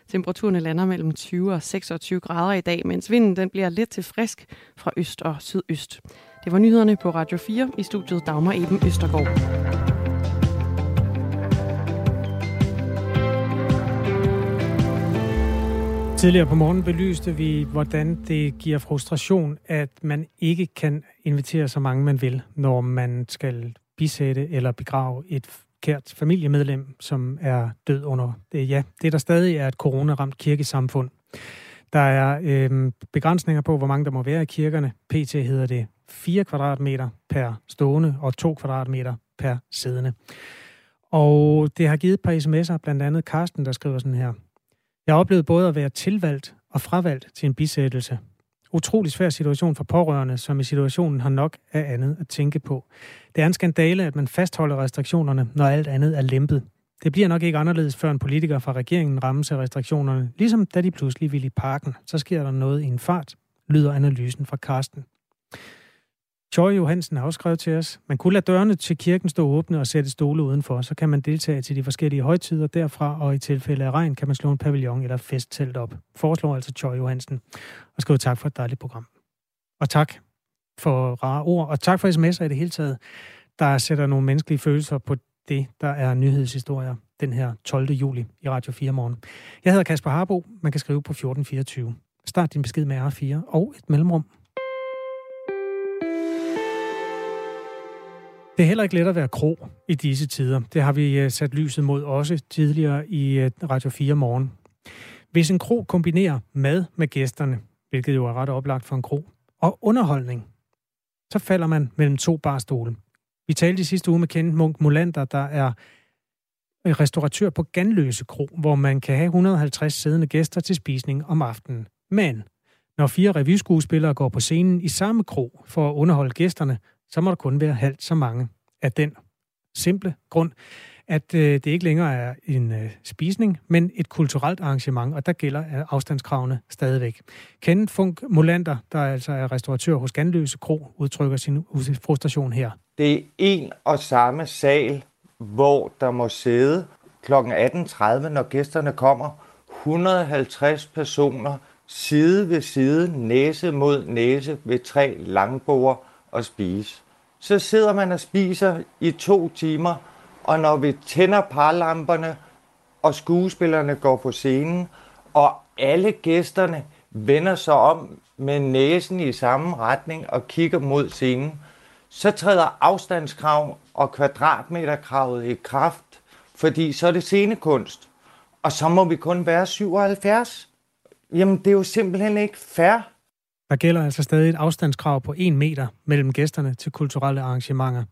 Temperaturen lander mellem 20 og 26 grader i dag, mens vinden den bliver lidt til frisk fra øst og sydøst. Det var nyhederne på Radio 4 i studiet Dagmar Eben Østergaard. Tidligere på morgen belyste vi, hvordan det giver frustration, at man ikke kan invitere så mange, man vil, når man skal bisætte eller begrave et kært familiemedlem, som er død under det. Ja, det der stadig er et corona-ramt kirkesamfund. Der er øh, begrænsninger på, hvor mange der må være i kirkerne. PT hedder det 4 kvadratmeter per stående og 2 kvadratmeter per siddende. Og det har givet et par sms'er, blandt andet Karsten, der skriver sådan her. Jeg oplevede både at være tilvalgt og fravalgt til en bisættelse. Utrolig svær situation for pårørende, som i situationen har nok af andet at tænke på. Det er en skandale, at man fastholder restriktionerne, når alt andet er lempet. Det bliver nok ikke anderledes, før en politiker fra regeringen rammes af restriktionerne, ligesom da de pludselig ville i parken. Så sker der noget i en fart, lyder analysen fra Karsten. Tjøj Johansen har også skrevet til os, man kunne lade dørene til kirken stå åbne og sætte stole udenfor, så kan man deltage til de forskellige højtider derfra, og i tilfælde af regn kan man slå en pavillon eller festtelt op. Foreslår altså Tjøj Johansen. Og skriver tak for et dejligt program. Og tak for rare ord, og tak for sms'er i det hele taget, der sætter nogle menneskelige følelser på det, der er nyhedshistorier den her 12. juli i Radio 4 morgen. Jeg hedder Kasper Harbo. Man kan skrive på 1424. Start din besked med R4 og et mellemrum. Det er heller ikke let at være kro i disse tider. Det har vi øh, sat lyset mod også tidligere i øh, Radio 4 morgen. Hvis en kro kombinerer mad med gæsterne, hvilket jo er ret oplagt for en kro, og underholdning, så falder man mellem to barstole. Vi talte i sidste uge med Kenneth Munk Molander, der er restauratør på Ganløse Kro, hvor man kan have 150 siddende gæster til spisning om aftenen. Men når fire revyskuespillere går på scenen i samme kro for at underholde gæsterne, så må der kun være halvt så mange af den simple grund, at øh, det ikke længere er en øh, spisning, men et kulturelt arrangement, og der gælder øh, afstandskravene stadigvæk. Kenneth Funk Molander, der altså er restauratør hos Ganløse Kro, udtrykker sin frustration her. Det er en og samme sal, hvor der må sidde kl. 18.30, når gæsterne kommer, 150 personer side ved side, næse mod næse ved tre langbord og spise. Så sidder man og spiser i to timer, og når vi tænder parlamperne, og skuespillerne går på scenen, og alle gæsterne vender sig om med næsen i samme retning og kigger mod scenen, så træder afstandskrav og kvadratmeterkravet i kraft, fordi så er det scenekunst. Og så må vi kun være 77. Jamen, det er jo simpelthen ikke fair. Der gælder altså stadig et afstandskrav på 1 meter mellem gæsterne til kulturelle arrangementer.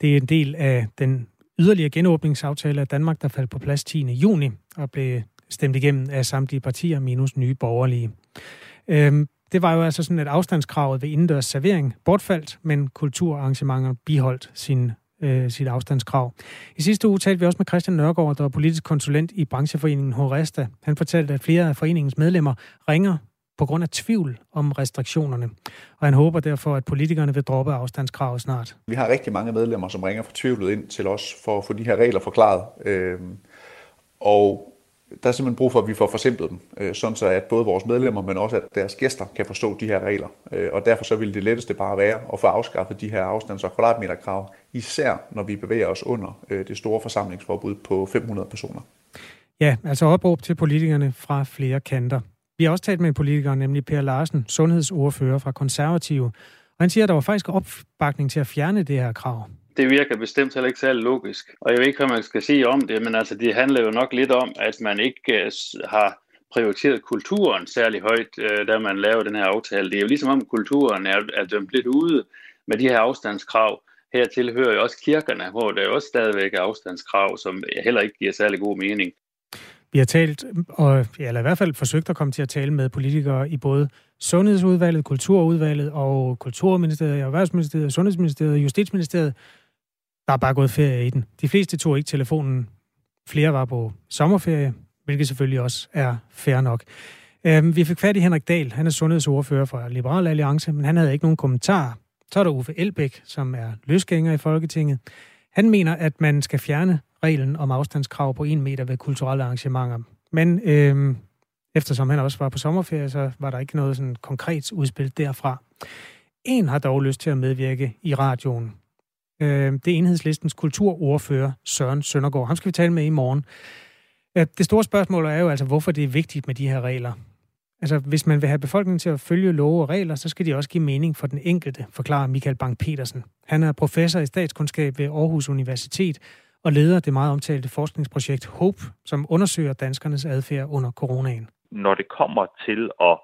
Det er en del af den yderligere genåbningsaftale af Danmark, der faldt på plads 10. juni og blev stemt igennem af samtlige partier minus nye borgerlige. Øhm, det var jo altså sådan, at afstandskravet ved indendørs servering bortfaldt, men kulturarrangementer biholdt sin, øh, sit afstandskrav. I sidste uge talte vi også med Christian Nørgaard, der er politisk konsulent i brancheforeningen Horesta. Han fortalte, at flere af foreningens medlemmer ringer på grund af tvivl om restriktionerne. Og han håber derfor, at politikerne vil droppe afstandskravet snart. Vi har rigtig mange medlemmer, som ringer fortvivlet ind til os for at få de her regler forklaret. Øh, og der er simpelthen brug for, at vi får forsimplet dem, øh, sådan så at både vores medlemmer, men også at deres gæster kan forstå de her regler. Øh, og derfor så ville det letteste bare være at få afskaffet de her afstands- og kvadratmeterkrav, især når vi bevæger os under øh, det store forsamlingsforbud på 500 personer. Ja, altså opråb til politikerne fra flere kanter. Vi har også talt med en politiker, nemlig Per Larsen, sundhedsordfører fra Konservative, og han siger, at der var faktisk opbakning til at fjerne det her krav det virker bestemt heller ikke særlig logisk. Og jeg ved ikke, hvad man skal sige om det, men altså, det handler jo nok lidt om, at man ikke øh, har prioriteret kulturen særlig højt, øh, da man laver den her aftale. Det er jo ligesom om kulturen er, er dømt lidt ude med de her afstandskrav. Her tilhører jo også kirkerne, hvor der også stadigvæk er afstandskrav, som heller ikke giver særlig god mening. Vi har talt, og, eller i hvert fald forsøgt at komme til at tale med politikere i både Sundhedsudvalget, Kulturudvalget og Kulturministeriet, Erhvervsministeriet, Sundhedsministeriet og Justitsministeriet. Der er bare gået ferie i den. De fleste tog ikke telefonen. Flere var på sommerferie, hvilket selvfølgelig også er fair nok. Øhm, vi fik fat i Henrik Dahl. Han er sundhedsordfører for Liberal Alliance, men han havde ikke nogen kommentar. Så er der Uffe Elbæk, som er løsgænger i Folketinget. Han mener, at man skal fjerne reglen om afstandskrav på 1 meter ved kulturelle arrangementer. Men øhm, eftersom han også var på sommerferie, så var der ikke noget sådan konkret udspil derfra. En har dog lyst til at medvirke i radioen. Øh, det er enhedslistens kulturordfører Søren Søndergaard. Ham skal vi tale med i morgen. Øh, det store spørgsmål er jo altså, hvorfor det er vigtigt med de her regler. Altså, hvis man vil have befolkningen til at følge love og regler, så skal de også give mening for den enkelte, forklarer Michael Bang-Petersen. Han er professor i statskundskab ved Aarhus Universitet og leder det meget omtalte forskningsprojekt HOPE, som undersøger danskernes adfærd under coronaen. Når det kommer til at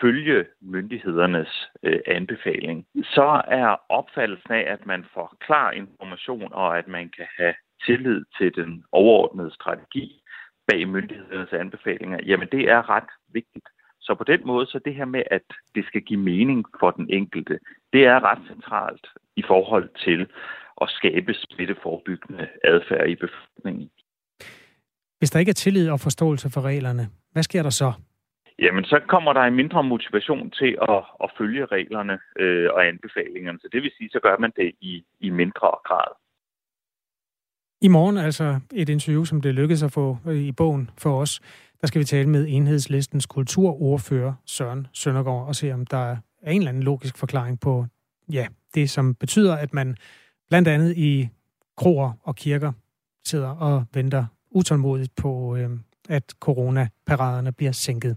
følge myndighedernes øh, anbefaling, så er opfattelsen af, at man får klar information og at man kan have tillid til den overordnede strategi bag myndighedernes anbefalinger, jamen det er ret vigtigt. Så på den måde, så det her med, at det skal give mening for den enkelte, det er ret centralt i forhold til at skabe smitteforebyggende adfærd i befolkningen. Hvis der ikke er tillid og forståelse for reglerne, hvad sker der så? Jamen, så kommer der en mindre motivation til at, at følge reglerne øh, og anbefalingerne. Så det vil sige, så gør man det i, i mindre grad. I morgen altså et interview, som det lykkedes at få øh, i bogen for os. Der skal vi tale med enhedslistens kulturordfører Søren Søndergaard og se, om der er en eller anden logisk forklaring på ja, det som betyder, at man blandt andet i kroer og kirker sidder og venter utålmodigt på, øh, at coronaparaderne bliver sænket.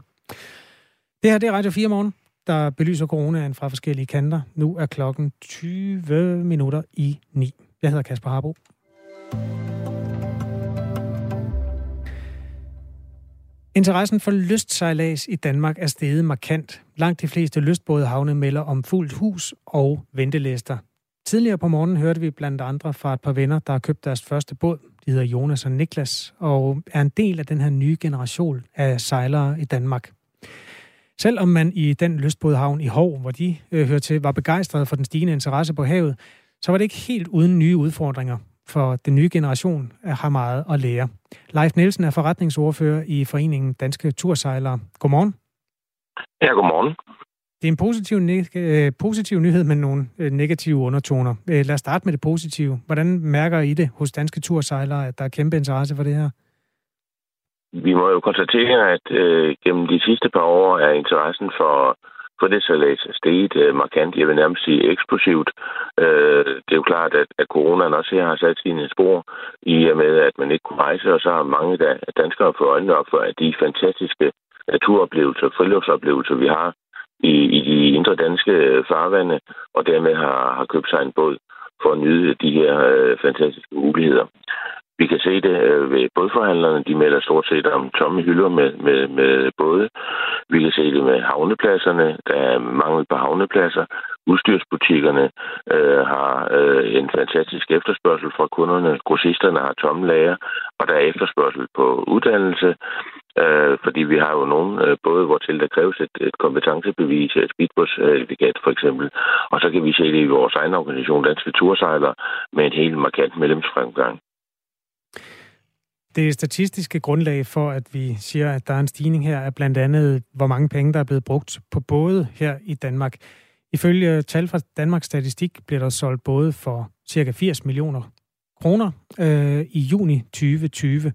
Det her det er Radio 4 morgen, der belyser coronaen fra forskellige kanter. Nu er klokken 20 minutter i 9. Jeg hedder Kasper Harbo. Interessen for lystsejlads i Danmark er steget markant. Langt de fleste lystbådehavne melder om fuldt hus og ventelister. Tidligere på morgenen hørte vi blandt andre fra et par venner, der har købt deres første båd. De hedder Jonas og Niklas, og er en del af den her nye generation af sejlere i Danmark. Selvom man i den lystbådehavn i Hov, hvor de øh, hører til, var begejstret for den stigende interesse på havet, så var det ikke helt uden nye udfordringer, for den nye generation har meget at lære. Leif Nielsen er forretningsordfører i Foreningen Danske Tursejlere. Godmorgen. Ja, godmorgen. Det er en positiv, øh, positiv nyhed med nogle øh, negative undertoner. Øh, lad os starte med det positive. Hvordan mærker I det hos danske tursejlere, at der er kæmpe interesse for det her? Vi må jo konstatere, at øh, gennem de sidste par år er interessen for, for det salat steget øh, markant. Jeg vil nærmest sige eksplosivt. Øh, det er jo klart, at, at coronaen også her har sat sine spor i og med, at man ikke kunne rejse, og så har mange der, danskere fået øjnene op for, at de fantastiske naturoplevelser, friluftsoplevelser, vi har i, i de indre danske øh, farvande, og dermed har, har købt sig en båd for at nyde de her øh, fantastiske muligheder. Vi kan se det øh, ved bådforhandlerne. De melder stort set om tomme hylder med, med, med både. Vi kan se det med havnepladserne. Der er mangel på havnepladser. Udstyrsbutikkerne øh, har øh, en fantastisk efterspørgsel fra kunderne. Grossisterne har tomme lager, og der er efterspørgsel på uddannelse. Øh, fordi vi har jo nogen, øh, både, hvortil der kræves et, et kompetencebevis, et speedbådscertifikat for eksempel. Og så kan vi se det i vores egen organisation, Danske Tursejler, med en helt markant medlemsfremgang. Det statistiske grundlag for, at vi siger, at der er en stigning her, er blandt andet, hvor mange penge, der er blevet brugt på både her i Danmark. Ifølge tal fra Danmarks Statistik bliver der solgt både for ca. 80 millioner kroner øh, i juni 2020.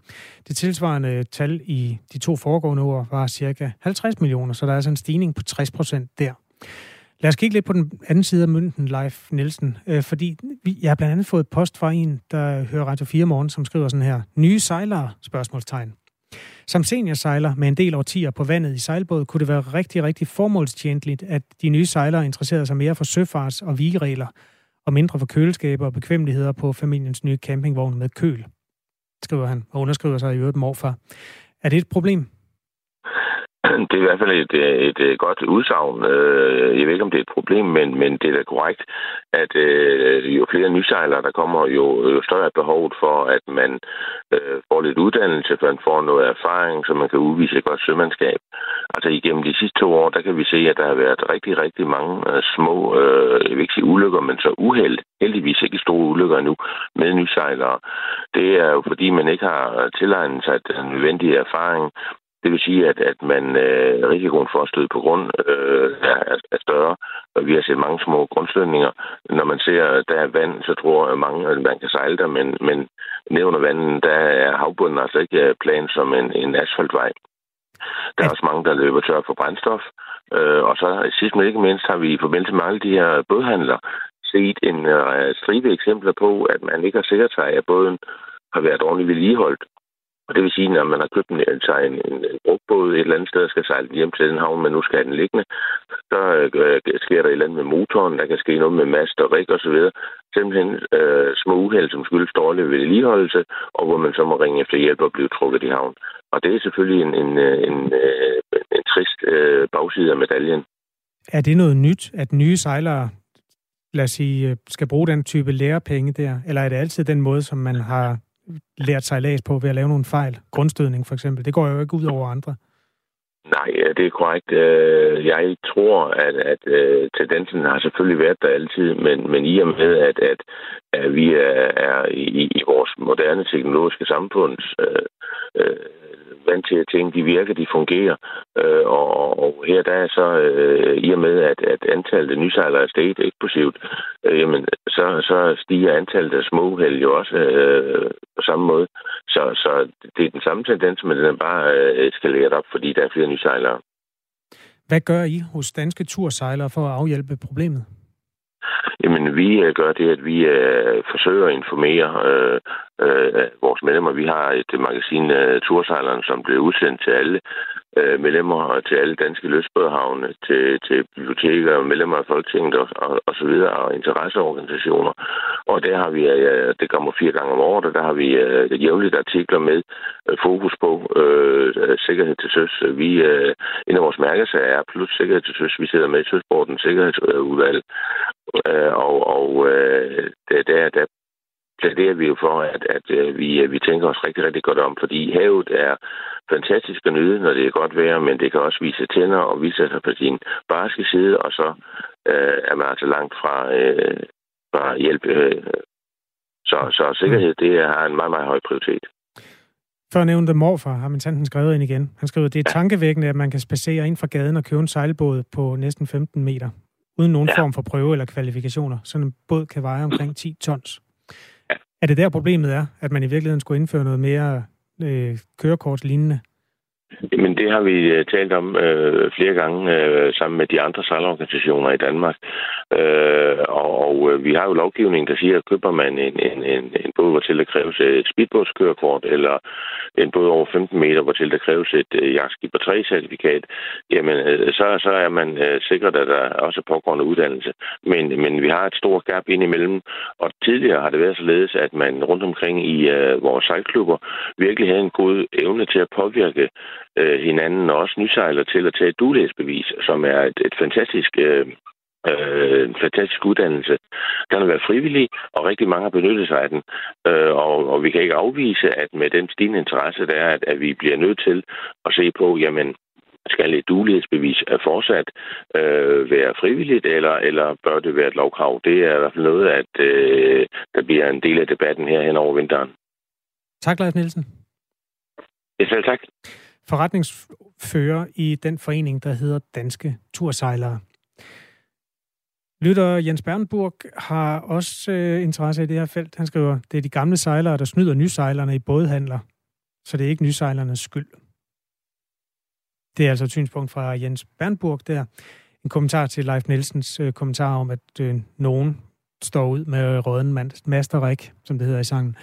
Det tilsvarende tal i de to foregående år var ca. 50 millioner, så der er altså en stigning på 60 procent der. Lad os kigge lidt på den anden side af mønten, Leif Nielsen, øh, fordi jeg har blandt andet fået post fra en, der hører Radio 4 morgen, som skriver sådan her. Nye sejlere? Spørgsmålstegn. Som seniorsejler med en del årtier på vandet i sejlbåd, kunne det være rigtig, rigtig formålstjentligt, at de nye sejlere interesserede sig mere for søfarts- og vigeregler, og mindre for køleskaber og bekvemmeligheder på familiens nye campingvogn med køl, skriver han, og underskriver sig i øvrigt morfar. Er det et problem? Det er i hvert fald et, et, et godt udsagn. Øh, jeg ved ikke, om det er et problem, men, men det er da korrekt, at øh, jo flere nysejlere der kommer, jo, jo større er behovet for, at man øh, får lidt uddannelse, for man får noget erfaring, så man kan udvise et godt sømandskab. Altså igennem de sidste to år, der kan vi se, at der har været rigtig, rigtig mange øh, små, øh, jeg vil ikke sige ulykker, men så uheld, heldigvis ikke store ulykker nu, med nysejlere. Det er jo fordi, man ikke har tilegnet sig den nødvendige erfaring, det vil sige, at, at man øh, risikoen for at støde på grund øh, er, er større. Og vi har set mange små grundstødninger. Når man ser, at der er vand, så tror jeg mange, at man kan sejle der, men, men ned under vandet, der er havbunden altså ikke øh, plan som en, en asfaltvej. Der er også mange, der løber tør for brændstof. Øh, og så sidst men ikke mindst har vi i forbindelse med alle de her bådhandler set en øh, stribe eksempler på, at man ikke har sikret sig, at båden har været ordentligt vedligeholdt. Og det vil sige, når man har købt en, altså en, en, en brugbåd et eller andet sted og skal sejle hjem til den havn, men nu skal den liggende, så øh, sker der et eller andet med motoren, der kan ske noget med mast og rig og så videre. Simpelthen øh, små uheld, som skyldes dårlig vedligeholdelse, og hvor man så må ringe efter hjælp og blive trukket i havn. Og det er selvfølgelig en, en, en, en, en trist øh, bagside af medaljen. Er det noget nyt, at nye sejlere lad os sige, øh, skal bruge den type lærepenge der? Eller er det altid den måde, som man har lært sejlads på ved at lave nogle fejl. Grundstødning for eksempel. Det går jo ikke ud over andre. Nej, det er korrekt. Øh, jeg tror, at, at øh, tendensen har selvfølgelig været der altid, men, men i og med, at, at, at vi er, er i, i vores moderne teknologiske samfund øh, øh, vant til, at tænke, de virker, de fungerer. Øh, og, og her der er så, øh, i og med, at, at antallet af nysejlere er steget eksplosivt, øh, jamen, så, så stiger antallet af småhæld jo også øh, på samme måde. Så, så det er den samme tendens, men den er bare øh, eskaleret op, fordi der er flere nysejlere. Hvad gør I hos danske tursejlere for at afhjælpe problemet? Jamen, vi øh, gør det, at vi øh, forsøger at informere øh, øh, vores medlemmer. Vi har et magasin, uh, Tursejleren, som bliver udsendt til alle øh, medlemmer og til alle danske løsbådhavne, til, til biblioteker, medlemmer af Folketinget og, og, og så videre, og interesseorganisationer. Og der har vi, øh, det kommer fire gange om året, og der har vi øh, jævnligt artikler med øh, fokus på øh, øh, sikkerhed til søs. Vi, øh, en af vores mærkesager er plus sikkerhed til søs. Vi sidder med i Søsportens sikkerhedsudvalg, øh, og, og øh, der, der, der plæderer vi jo for, at, at øh, vi, øh, vi tænker os rigtig, rigtig godt om, fordi havet er fantastisk at nyde, når det er godt vejr, men det kan også vise tænder og vise sig på sin barske side, og så øh, er man altså langt fra, øh, fra hjælp. Øh. Så, så sikkerhed, det har en meget, meget høj prioritet. Før nævnte morfar, har min tanden skrevet ind igen. Han skriver, det er tankevækkende, at man kan spacere ind fra gaden og købe en sejlbåd på næsten 15 meter, uden nogen ja. form for prøve eller kvalifikationer. Sådan en båd kan veje omkring 10 tons. Ja. Er det der problemet er, at man i virkeligheden skulle indføre noget mere øh, kørekortslignende? Men det har vi øh, talt om øh, flere gange øh, sammen med de andre sejlorganisationer i Danmark. Øh, og og øh, vi har jo lovgivning, der siger, at køber man en, en, en, en båd, hvor til der kræves et speedbådskørekort, eller en båd over 15 meter, hvor til der kræves et øh, jagtskib og 3-certifikat, jamen øh, så, så er man øh, sikkert, at der også er pågående uddannelse. Men, men vi har et stort gap indimellem, og tidligere har det været således, at man rundt omkring i øh, vores sejlklubber virkelig havde en god evne til at påvirke øh, hinanden, og også nysejler til at tage et dulæsbevis, som er et, et fantastisk... Øh, øh, en fantastisk uddannelse. Den har været frivillig, og rigtig mange har benyttet sig af den. Øh, og, og vi kan ikke afvise, at med den stigende interesse, der er, at, at vi bliver nødt til at se på, jamen, skal et dulighedsbevis fortsat øh, være frivilligt, eller, eller bør det være et lovkrav? Det er i hvert fald noget, at øh, der bliver en del af debatten her hen over vinteren. Tak, Leif Nielsen. Ja, selv tak forretningsfører i den forening, der hedder Danske Tursejlere. Lytter Jens Bernburg har også øh, interesse i det her felt. Han skriver, det er de gamle sejlere, der snyder nysejlerne i bådhandler, så det er ikke nysejlernes skyld. Det er altså et synspunkt fra Jens Bernburg der. En kommentar til Leif Nielsens øh, kommentar om, at øh, nogen står ud med røden masterik, som det hedder i sangen.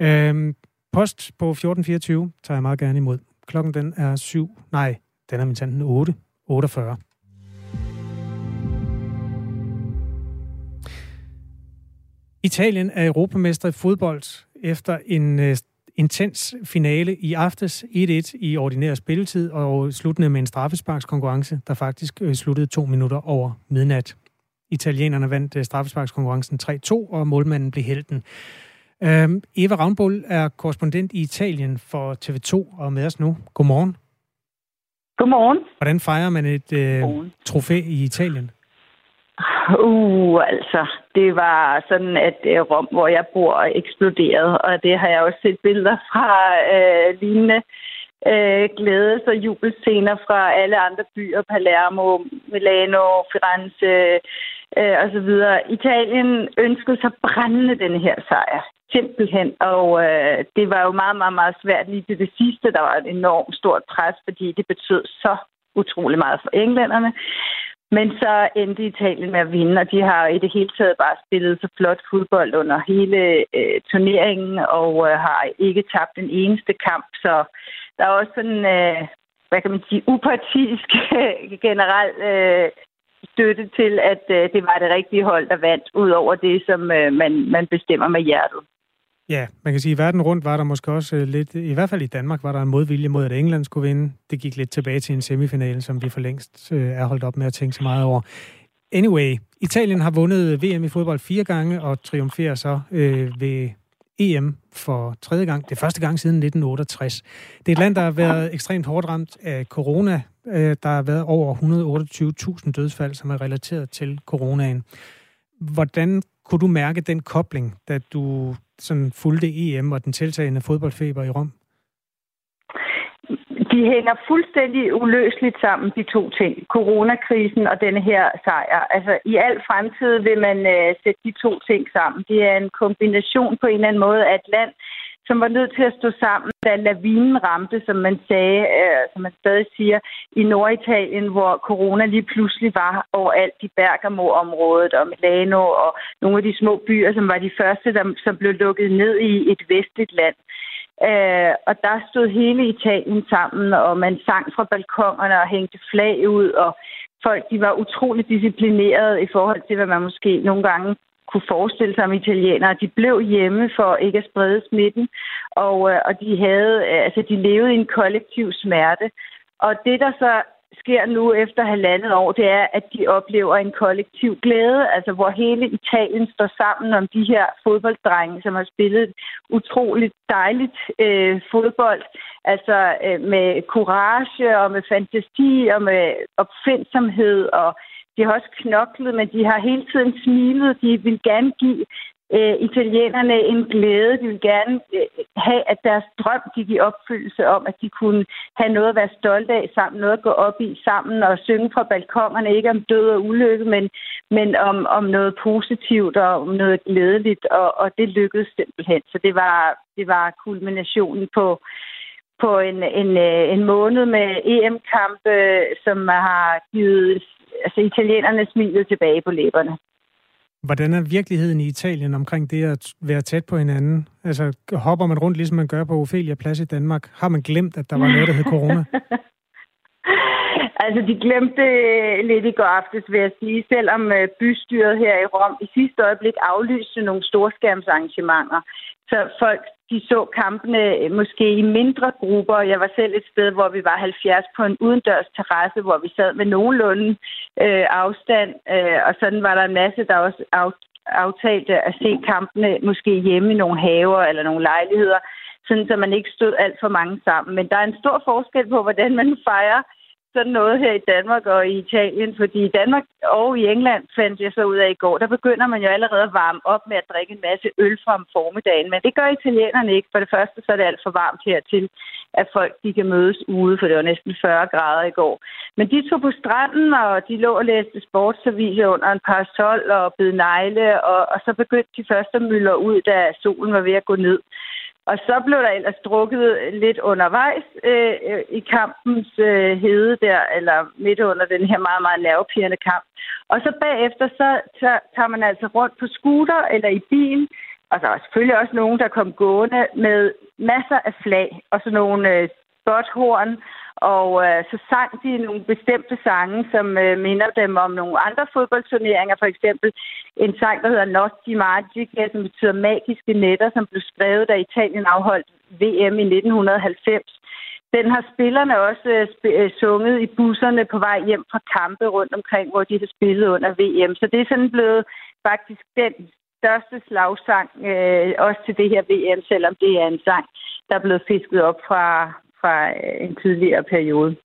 Øh, post på 1424 tager jeg meget gerne imod. Klokken den er 7. Nej, den er min tanden 8. 48. Italien er europamester i fodbold efter en øh, intens finale i aftes 1-1 i ordinær spilletid og sluttende med en straffesparkskonkurrence, der faktisk øh, sluttede to minutter over midnat. Italienerne vandt øh, straffesparkskonkurrencen 3-2, og målmanden blev helten. Øhm, Eva Ravnbull er korrespondent i Italien for TV2 og med os nu. Godmorgen. Godmorgen. Hvordan fejrer man et øh, trofæ i Italien? Uh, altså, det var sådan, at øh, Rom, hvor jeg bor, eksploderede, og det har jeg også set billeder fra øh, lignende øh, glædes- og jubelscener fra alle andre byer, Palermo, Milano, Firenze øh, osv. Italien ønskede sig brændende denne her sejr simpelthen. Og øh, det var jo meget, meget, meget svært lige til det sidste. Der var et enormt stort pres, fordi det betød så utrolig meget for englænderne. Men så endte Italien med at vinde, og de har i det hele taget bare spillet så flot fodbold under hele øh, turneringen, og øh, har ikke tabt den eneste kamp. Så der er også sådan, øh, hvad kan man sige, upartisk generelt øh, støtte til, at øh, det var det rigtige hold, der vandt, ud over det, som øh, man, man bestemmer med hjertet. Ja, man kan sige, at verden rundt var der måske også øh, lidt, i hvert fald i Danmark, var der en modvilje mod, at England skulle vinde. Det gik lidt tilbage til en semifinale, som vi for længst øh, er holdt op med at tænke så meget over. Anyway, Italien har vundet VM i fodbold fire gange og triumferer så øh, ved EM for tredje gang. Det er første gang siden 1968. Det er et land, der har været ekstremt hårdt ramt af corona. Øh, der har været over 128.000 dødsfald, som er relateret til coronaen. Hvordan kunne du mærke den kobling, da du sådan fulgte EM og den tiltagende fodboldfeber i Rom? De hænger fuldstændig uløseligt sammen, de to ting. Coronakrisen og denne her sejr. Altså, i al fremtid vil man øh, sætte de to ting sammen. Det er en kombination på en eller anden måde af et land, som var nødt til at stå sammen, da lavinen ramte, som man sagde, øh, som man stadig siger, i Norditalien, hvor corona lige pludselig var overalt i Bergamo-området og Milano og nogle af de små byer, som var de første, der, som blev lukket ned i et vestligt land. Øh, Øh, og der stod hele Italien sammen, og man sang fra balkongerne og hængte flag ud, og folk de var utroligt disciplinerede i forhold til, hvad man måske nogle gange kunne forestille sig om italienere. De blev hjemme for ikke at sprede smitten, og, øh, og de havde, øh, altså de levede i en kollektiv smerte. Og det, der så sker nu efter halvandet år, det er, at de oplever en kollektiv glæde, altså hvor hele Italien står sammen om de her fodbolddrenge, som har spillet utroligt dejligt øh, fodbold, altså øh, med courage og med fantasi og med opfindsomhed, og de har også knoklet, men de har hele tiden smilet. De vil gerne give øh, italienerne en glæde. De ville gerne øh, have, at deres drøm gik i opfyldelse om, at de kunne have noget at være stolte af sammen, noget at gå op i sammen og synge fra balkongerne, ikke om død og ulykke, men, men om, om noget positivt og om noget glædeligt, og, og det lykkedes simpelthen. Så det var, det var kulminationen på, på en, en, øh, en måned med EM-kampe, som har givet altså, italienerne smilet tilbage på læberne. Hvordan er virkeligheden i Italien omkring det at være tæt på hinanden? Altså, hopper man rundt, ligesom man gør på Ophelia Plads i Danmark? Har man glemt, at der var noget, der hed corona? altså, de glemte øh, lidt i går aftes, vil jeg sige, selvom øh, bystyret her i Rom i sidste øjeblik aflyste nogle storskærmsarrangementer. Så folk de så kampene øh, måske i mindre grupper. Jeg var selv et sted, hvor vi var 70 på en udendørs terrasse, hvor vi sad med nogenlunde øh, afstand. Øh, og sådan var der en masse, der også aftalte at se kampene måske hjemme i nogle haver eller nogle lejligheder, sådan så man ikke stod alt for mange sammen. Men der er en stor forskel på, hvordan man fejrer sådan noget her i Danmark og i Italien, fordi i Danmark og i England fandt jeg så ud af i går, der begynder man jo allerede at varme op med at drikke en masse øl fra om formiddagen, men det gør italienerne ikke. For det første så er det alt for varmt hertil, at folk de kan mødes ude, for det var næsten 40 grader i går. Men de tog på stranden, og de lå og læste sportsaviser under en parasol og bed negle, og, og så begyndte de første møller ud, da solen var ved at gå ned. Og så blev der ellers drukket lidt undervejs øh, øh, i kampens øh, hede der, eller midt under den her meget, meget nervepirrende kamp. Og så bagefter, så, tager man altså rundt på scooter eller i bil, og der var selvfølgelig også nogen, der kom gående med masser af flag og sådan nogle øh, spothorn og øh, så sang de nogle bestemte sange, som øh, minder dem om nogle andre fodboldturneringer. For eksempel en sang, der hedder Nostri Magica, som betyder magiske netter, som blev skrevet, da Italien afholdt VM i 1990. Den har spillerne også øh, øh, sunget i busserne på vej hjem fra kampe rundt omkring, hvor de har spillet under VM. Så det er sådan blevet faktisk den største slagsang, øh, også til det her VM, selvom det er en sang, der er blevet fisket op fra, fra øh, en tidligere periode.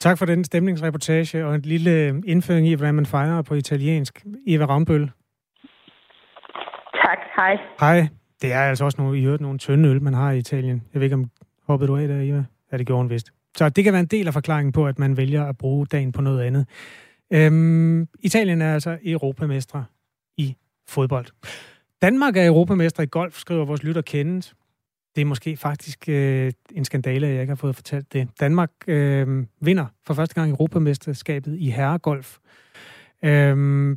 Tak for den stemningsreportage og en lille indføring i, hvordan man fejrer på italiensk. Eva Rambøl. Tak, hej. Hej. Det er altså også nogle, i øvrigt nogle tynde øl, man har i Italien. Jeg ved ikke, om hoppede du af der, Eva? Ja, det gjorde hun vist. Så det kan være en del af forklaringen på, at man vælger at bruge dagen på noget andet. Øhm, Italien er altså europamestre i fodbold. Danmark er europamester i golf, skriver vores lytter kendt det er måske faktisk øh, en skandale, at jeg ikke har fået fortalt det. Danmark øh, vinder for første gang Europamesterskabet i herregolf. Øh,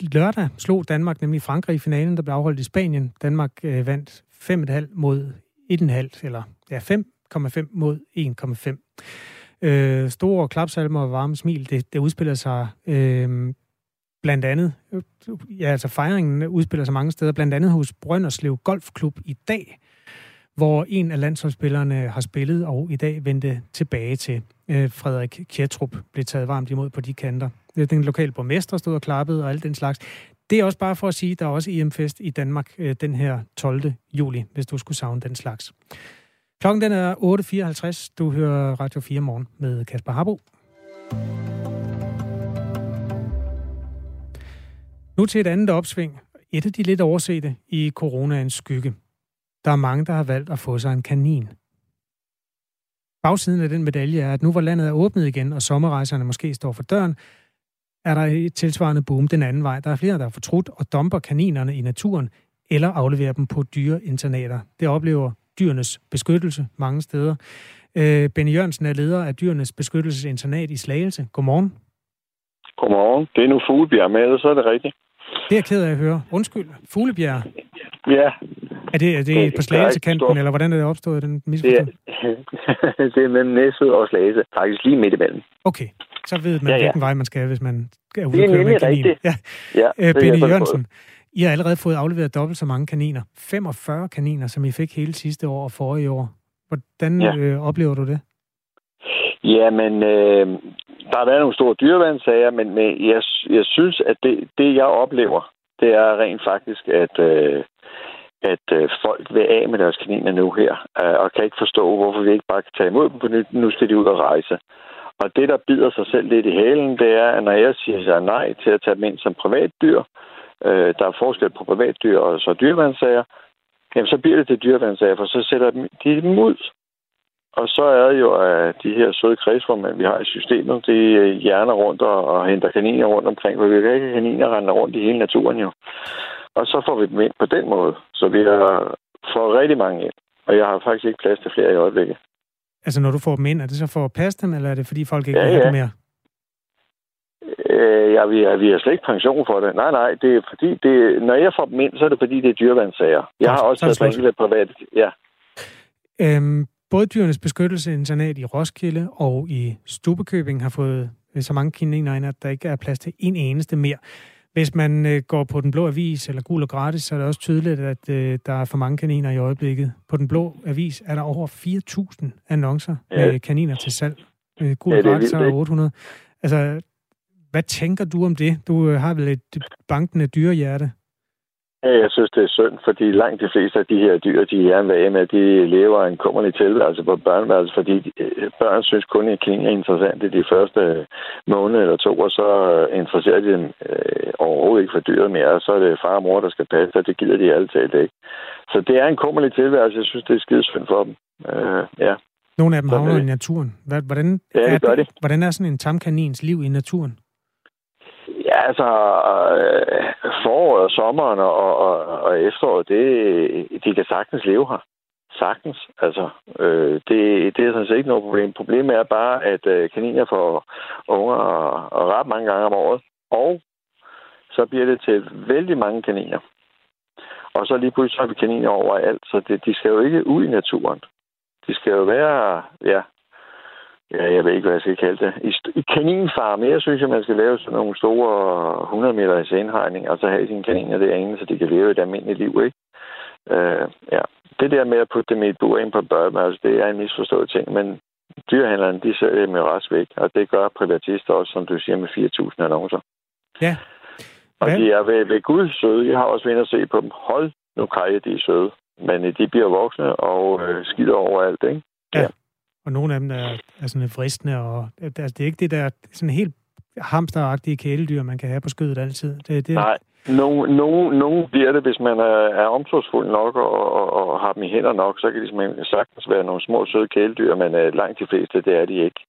lørdag slog Danmark nemlig Frankrig i finalen, der blev afholdt i Spanien. Danmark øh, vandt 5,5 mod 1,5, eller ja, 5,5 mod 1,5. Øh, store klapsalmer og varme smil, det, det udspiller sig øh, blandt andet, øh, ja altså fejringen udspiller sig mange steder, blandt andet hos Brønderslev Golfklub i dag, hvor en af landsholdsspillerne har spillet og i dag vendte tilbage til. Øh, Frederik Kjertrup blev taget varmt imod på de kanter. Den lokale borgmester stod og klappede og alt den slags. Det er også bare for at sige, at der er også EM-fest i Danmark øh, den her 12. juli, hvis du skulle savne den slags. Klokken den er 8.54. Du hører Radio 4 morgen med Kasper Harbo. Nu til et andet opsving. Et af de lidt oversete i coronaens skygge. Der er mange, der har valgt at få sig en kanin. Bagsiden af den medalje er, at nu hvor landet er åbnet igen, og sommerrejserne måske står for døren, er der et tilsvarende boom den anden vej. Der er flere, der er fortrudt og domper kaninerne i naturen eller aflevere dem på dyreinternater. Det oplever dyrenes beskyttelse mange steder. Øh, Benny Jørgensen er leder af dyrenes beskyttelsesinternat i Slagelse. Godmorgen. Godmorgen. Det er nu Fuglebjerg med, så er det rigtigt. Det er jeg ked af at høre. Undskyld. Fuglebjerg. Ja. Er det, er det, på Slagelsekanten, eller hvordan er det opstået, den misforståelse? Det er, det er mellem Næsø og Slagelse. Faktisk lige midt imellem. Okay. Så ved man, Ja, ja. hvilken vej man skal, hvis man er ude Det er nemlig rigtigt. Ja. Ja, Øh, Benny jeg Jørgensen, I har allerede fået afleveret dobbelt så mange kaniner. 45 kaniner, som I fik hele sidste år og forrige år. Hvordan Ja. øh, oplever du det? Ja, men øh, der har været nogle store dyreværnssager, men, men jeg, jeg synes, at det, det, jeg oplever, det er rent faktisk, at, øh, at øh, folk vil af med deres kaniner nu her, øh, og kan ikke forstå, hvorfor vi ikke bare kan tage imod dem på nyt. Nu skal de ud og rejse. Og det, der bider sig selv lidt i halen, det er, at når jeg siger sig nej til at tage dem ind som privatdyr, øh, der er forskel på privatdyr og så dyrevandsager, jamen så bliver det til dyrevandsager, for så sætter de dem ud. Og så er det jo, at de her søde kredsformænd, vi har i systemet, de øh, hjerner rundt og, og henter kaniner rundt omkring, for vi kan ikke kaniner rende rundt i hele naturen jo. Og så får vi dem ind på den måde. Så vi har fået rigtig mange ind. Og jeg har faktisk ikke plads til flere i øjeblikket. Altså, når du får dem ind, er det så for at passe dem, eller er det fordi folk ikke Ja, vil have ja. dem mere? Øh, ja, vi, har, vi har slet ikke pension for det. Nej, nej, det er fordi, det, når jeg får dem ind, så er det fordi, det er dyreværnssager. Jeg har også er taget enkelte privat. Ja, Øhm, både Dyrenes Beskyttelse Internat i Roskilde og i Stubekøbing har fået så mange kaniner ind, at der ikke er plads til en eneste mere. Hvis man øh, går på Den Blå Avis eller Gul og Gratis, så er det også tydeligt, at øh, der er for mange kaniner i øjeblikket. På Den Blå Avis er der over 4.000 annoncer Ja. med kaniner til salg. Øh, Gul Ja, og Gratis er ikke? 800. Altså, hvad tænker du om det? Du øh, har vel et bankende dyrehjerte. Ja, jeg synes, det er synd, fordi langt de fleste af de her dyr, de vil af med, de lever en kummerlig tilværelse på børneværelse, fordi øh, børn synes kun, at kanin er interessant i de første øh, måned eller to, og så øh, interesserer de dem øh, overhovedet ikke for dyret mere, og så er det far og mor, der skal passe, og det gider de alle talt ikke. Så det er en kummerlig tilværelse, jeg synes, det er skide synd for dem. Øh, ja. Nogle af dem er havner det. i naturen. Hvordan, Ja, det er, gør de. hvordan er sådan en tamkanins liv i naturen? Ja, altså øh, foråret og sommeren og, og, og efteråret, det, de kan sagtens leve her. Sagtens. Altså, øh, det, det er sådan set ikke noget problem. Problemet er bare, at øh, kaniner får unger og, og ret mange gange om året. Og så bliver det til vældig mange kaniner. Og så lige pludselig så har vi kaniner overalt, så det, de skal jo ikke ud i naturen. De skal jo være, ja, ja, jeg ved ikke, hvad jeg skal kalde det. I, i kaninfarme, jeg synes, at man skal lave sådan nogle store 100 meter i indhegning, og så have sine kaniner derinde, så de kan leve et almindeligt liv, ikke? Øh, ja. Det der med at putte dem i et bur ind på børneværelse, det er en misforstået ting, men dyrhandlerne, de sælger dem jo væk, og det gør privatister også, som du siger, med 4.000 annoncer. Ja. Og de er ved, ved Gud søde. Jeg har også været og se på dem. Hold nu kaj, de er søde. Men øh, de bliver voksne og øh, skider overalt, ikke? Ja. Og nogle af dem er, er sådan lidt fristende, og altså, det er ikke det der sådan helt hamsteragtige kæledyr, man kan have på skødet altid. Det, det, Nej, nogen, nogen, nogen bliver det, hvis man er, er omsorgsfuld nok og, og, og har dem i hænder nok, så kan de simpelthen sagtens være nogle små søde kæledyr, men øh, langt de fleste, det er de ikke.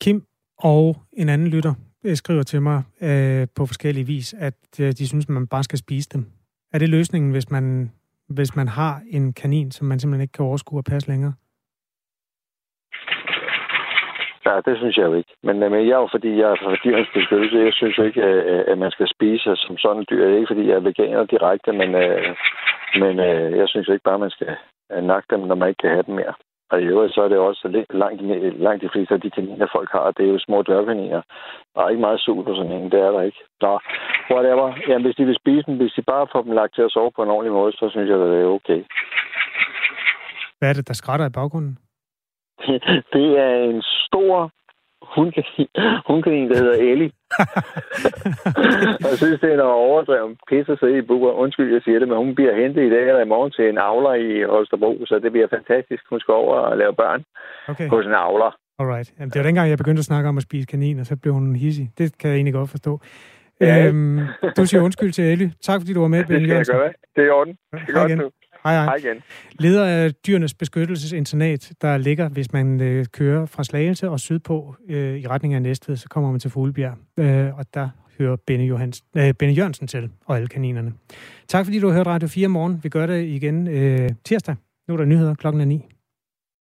Kim og en anden lytter øh, skriver til mig øh, på forskellige vis, at øh, de synes, at man bare skal spise dem. Er det løsningen, hvis man, hvis man har en kanin, som man simpelthen ikke kan overskue at passe længere? Ja, det synes jeg jo ikke. Men, øh, men jeg er jo, fordi jeg er fra dyrens beskyttelse, jeg synes jo ikke, øh, øh, at man skal spise som sådan dyr. Det er ikke, fordi jeg er veganer direkte, men, men jeg synes jo ikke bare, man skal nakke dem, når man ikke kan have dem mere. Og i øvrigt, så er det også lidt- langt, langt de fleste af de kaniner, folk har, det er jo små dørkaniner. Der er ikke meget sult på sådan en, det er der ikke. Nå, whatever. Jamen, hvis de vil spise dem, hvis de bare får dem lagt til at sove på en ordentlig måde, så synes jeg, det er okay. Hvad er det, der skrætter i baggrunden? Det er en stor hundkanin, hundkanin der hedder Ellie. og jeg synes, det er noget overdrevet pisse sidde i buer. Undskyld, jeg siger det, men hun bliver hentet i dag eller i morgen til en avler i Holstebro, så det bliver fantastisk. Hun skal over og lave børn Okay. hos en avler. Alright. Jamen, det var dengang, jeg begyndte at snakke om at spise kanin, og så blev hun hissig. Det kan jeg egentlig godt forstå. Ja. Øhm, du siger undskyld til Ellie. Tak fordi du var med, Det Benny skal jeg gøre. Det er i orden. Det er Hej godt igen. nu. Hej, hej. Hej igen. Leder af Dyrenes Beskyttelsesinternat, der ligger, hvis man øh, kører fra Slagelse og sydpå øh, i retning af Næstved, så kommer man til Fuglebjerg. Øh, og der hører Benny, Johans, øh, Benny Jørgensen til, og alle kaninerne. Tak fordi du har hørt Radio 4 morgen. Vi gør det igen øh, tirsdag. Nu er der nyheder klokken er 9.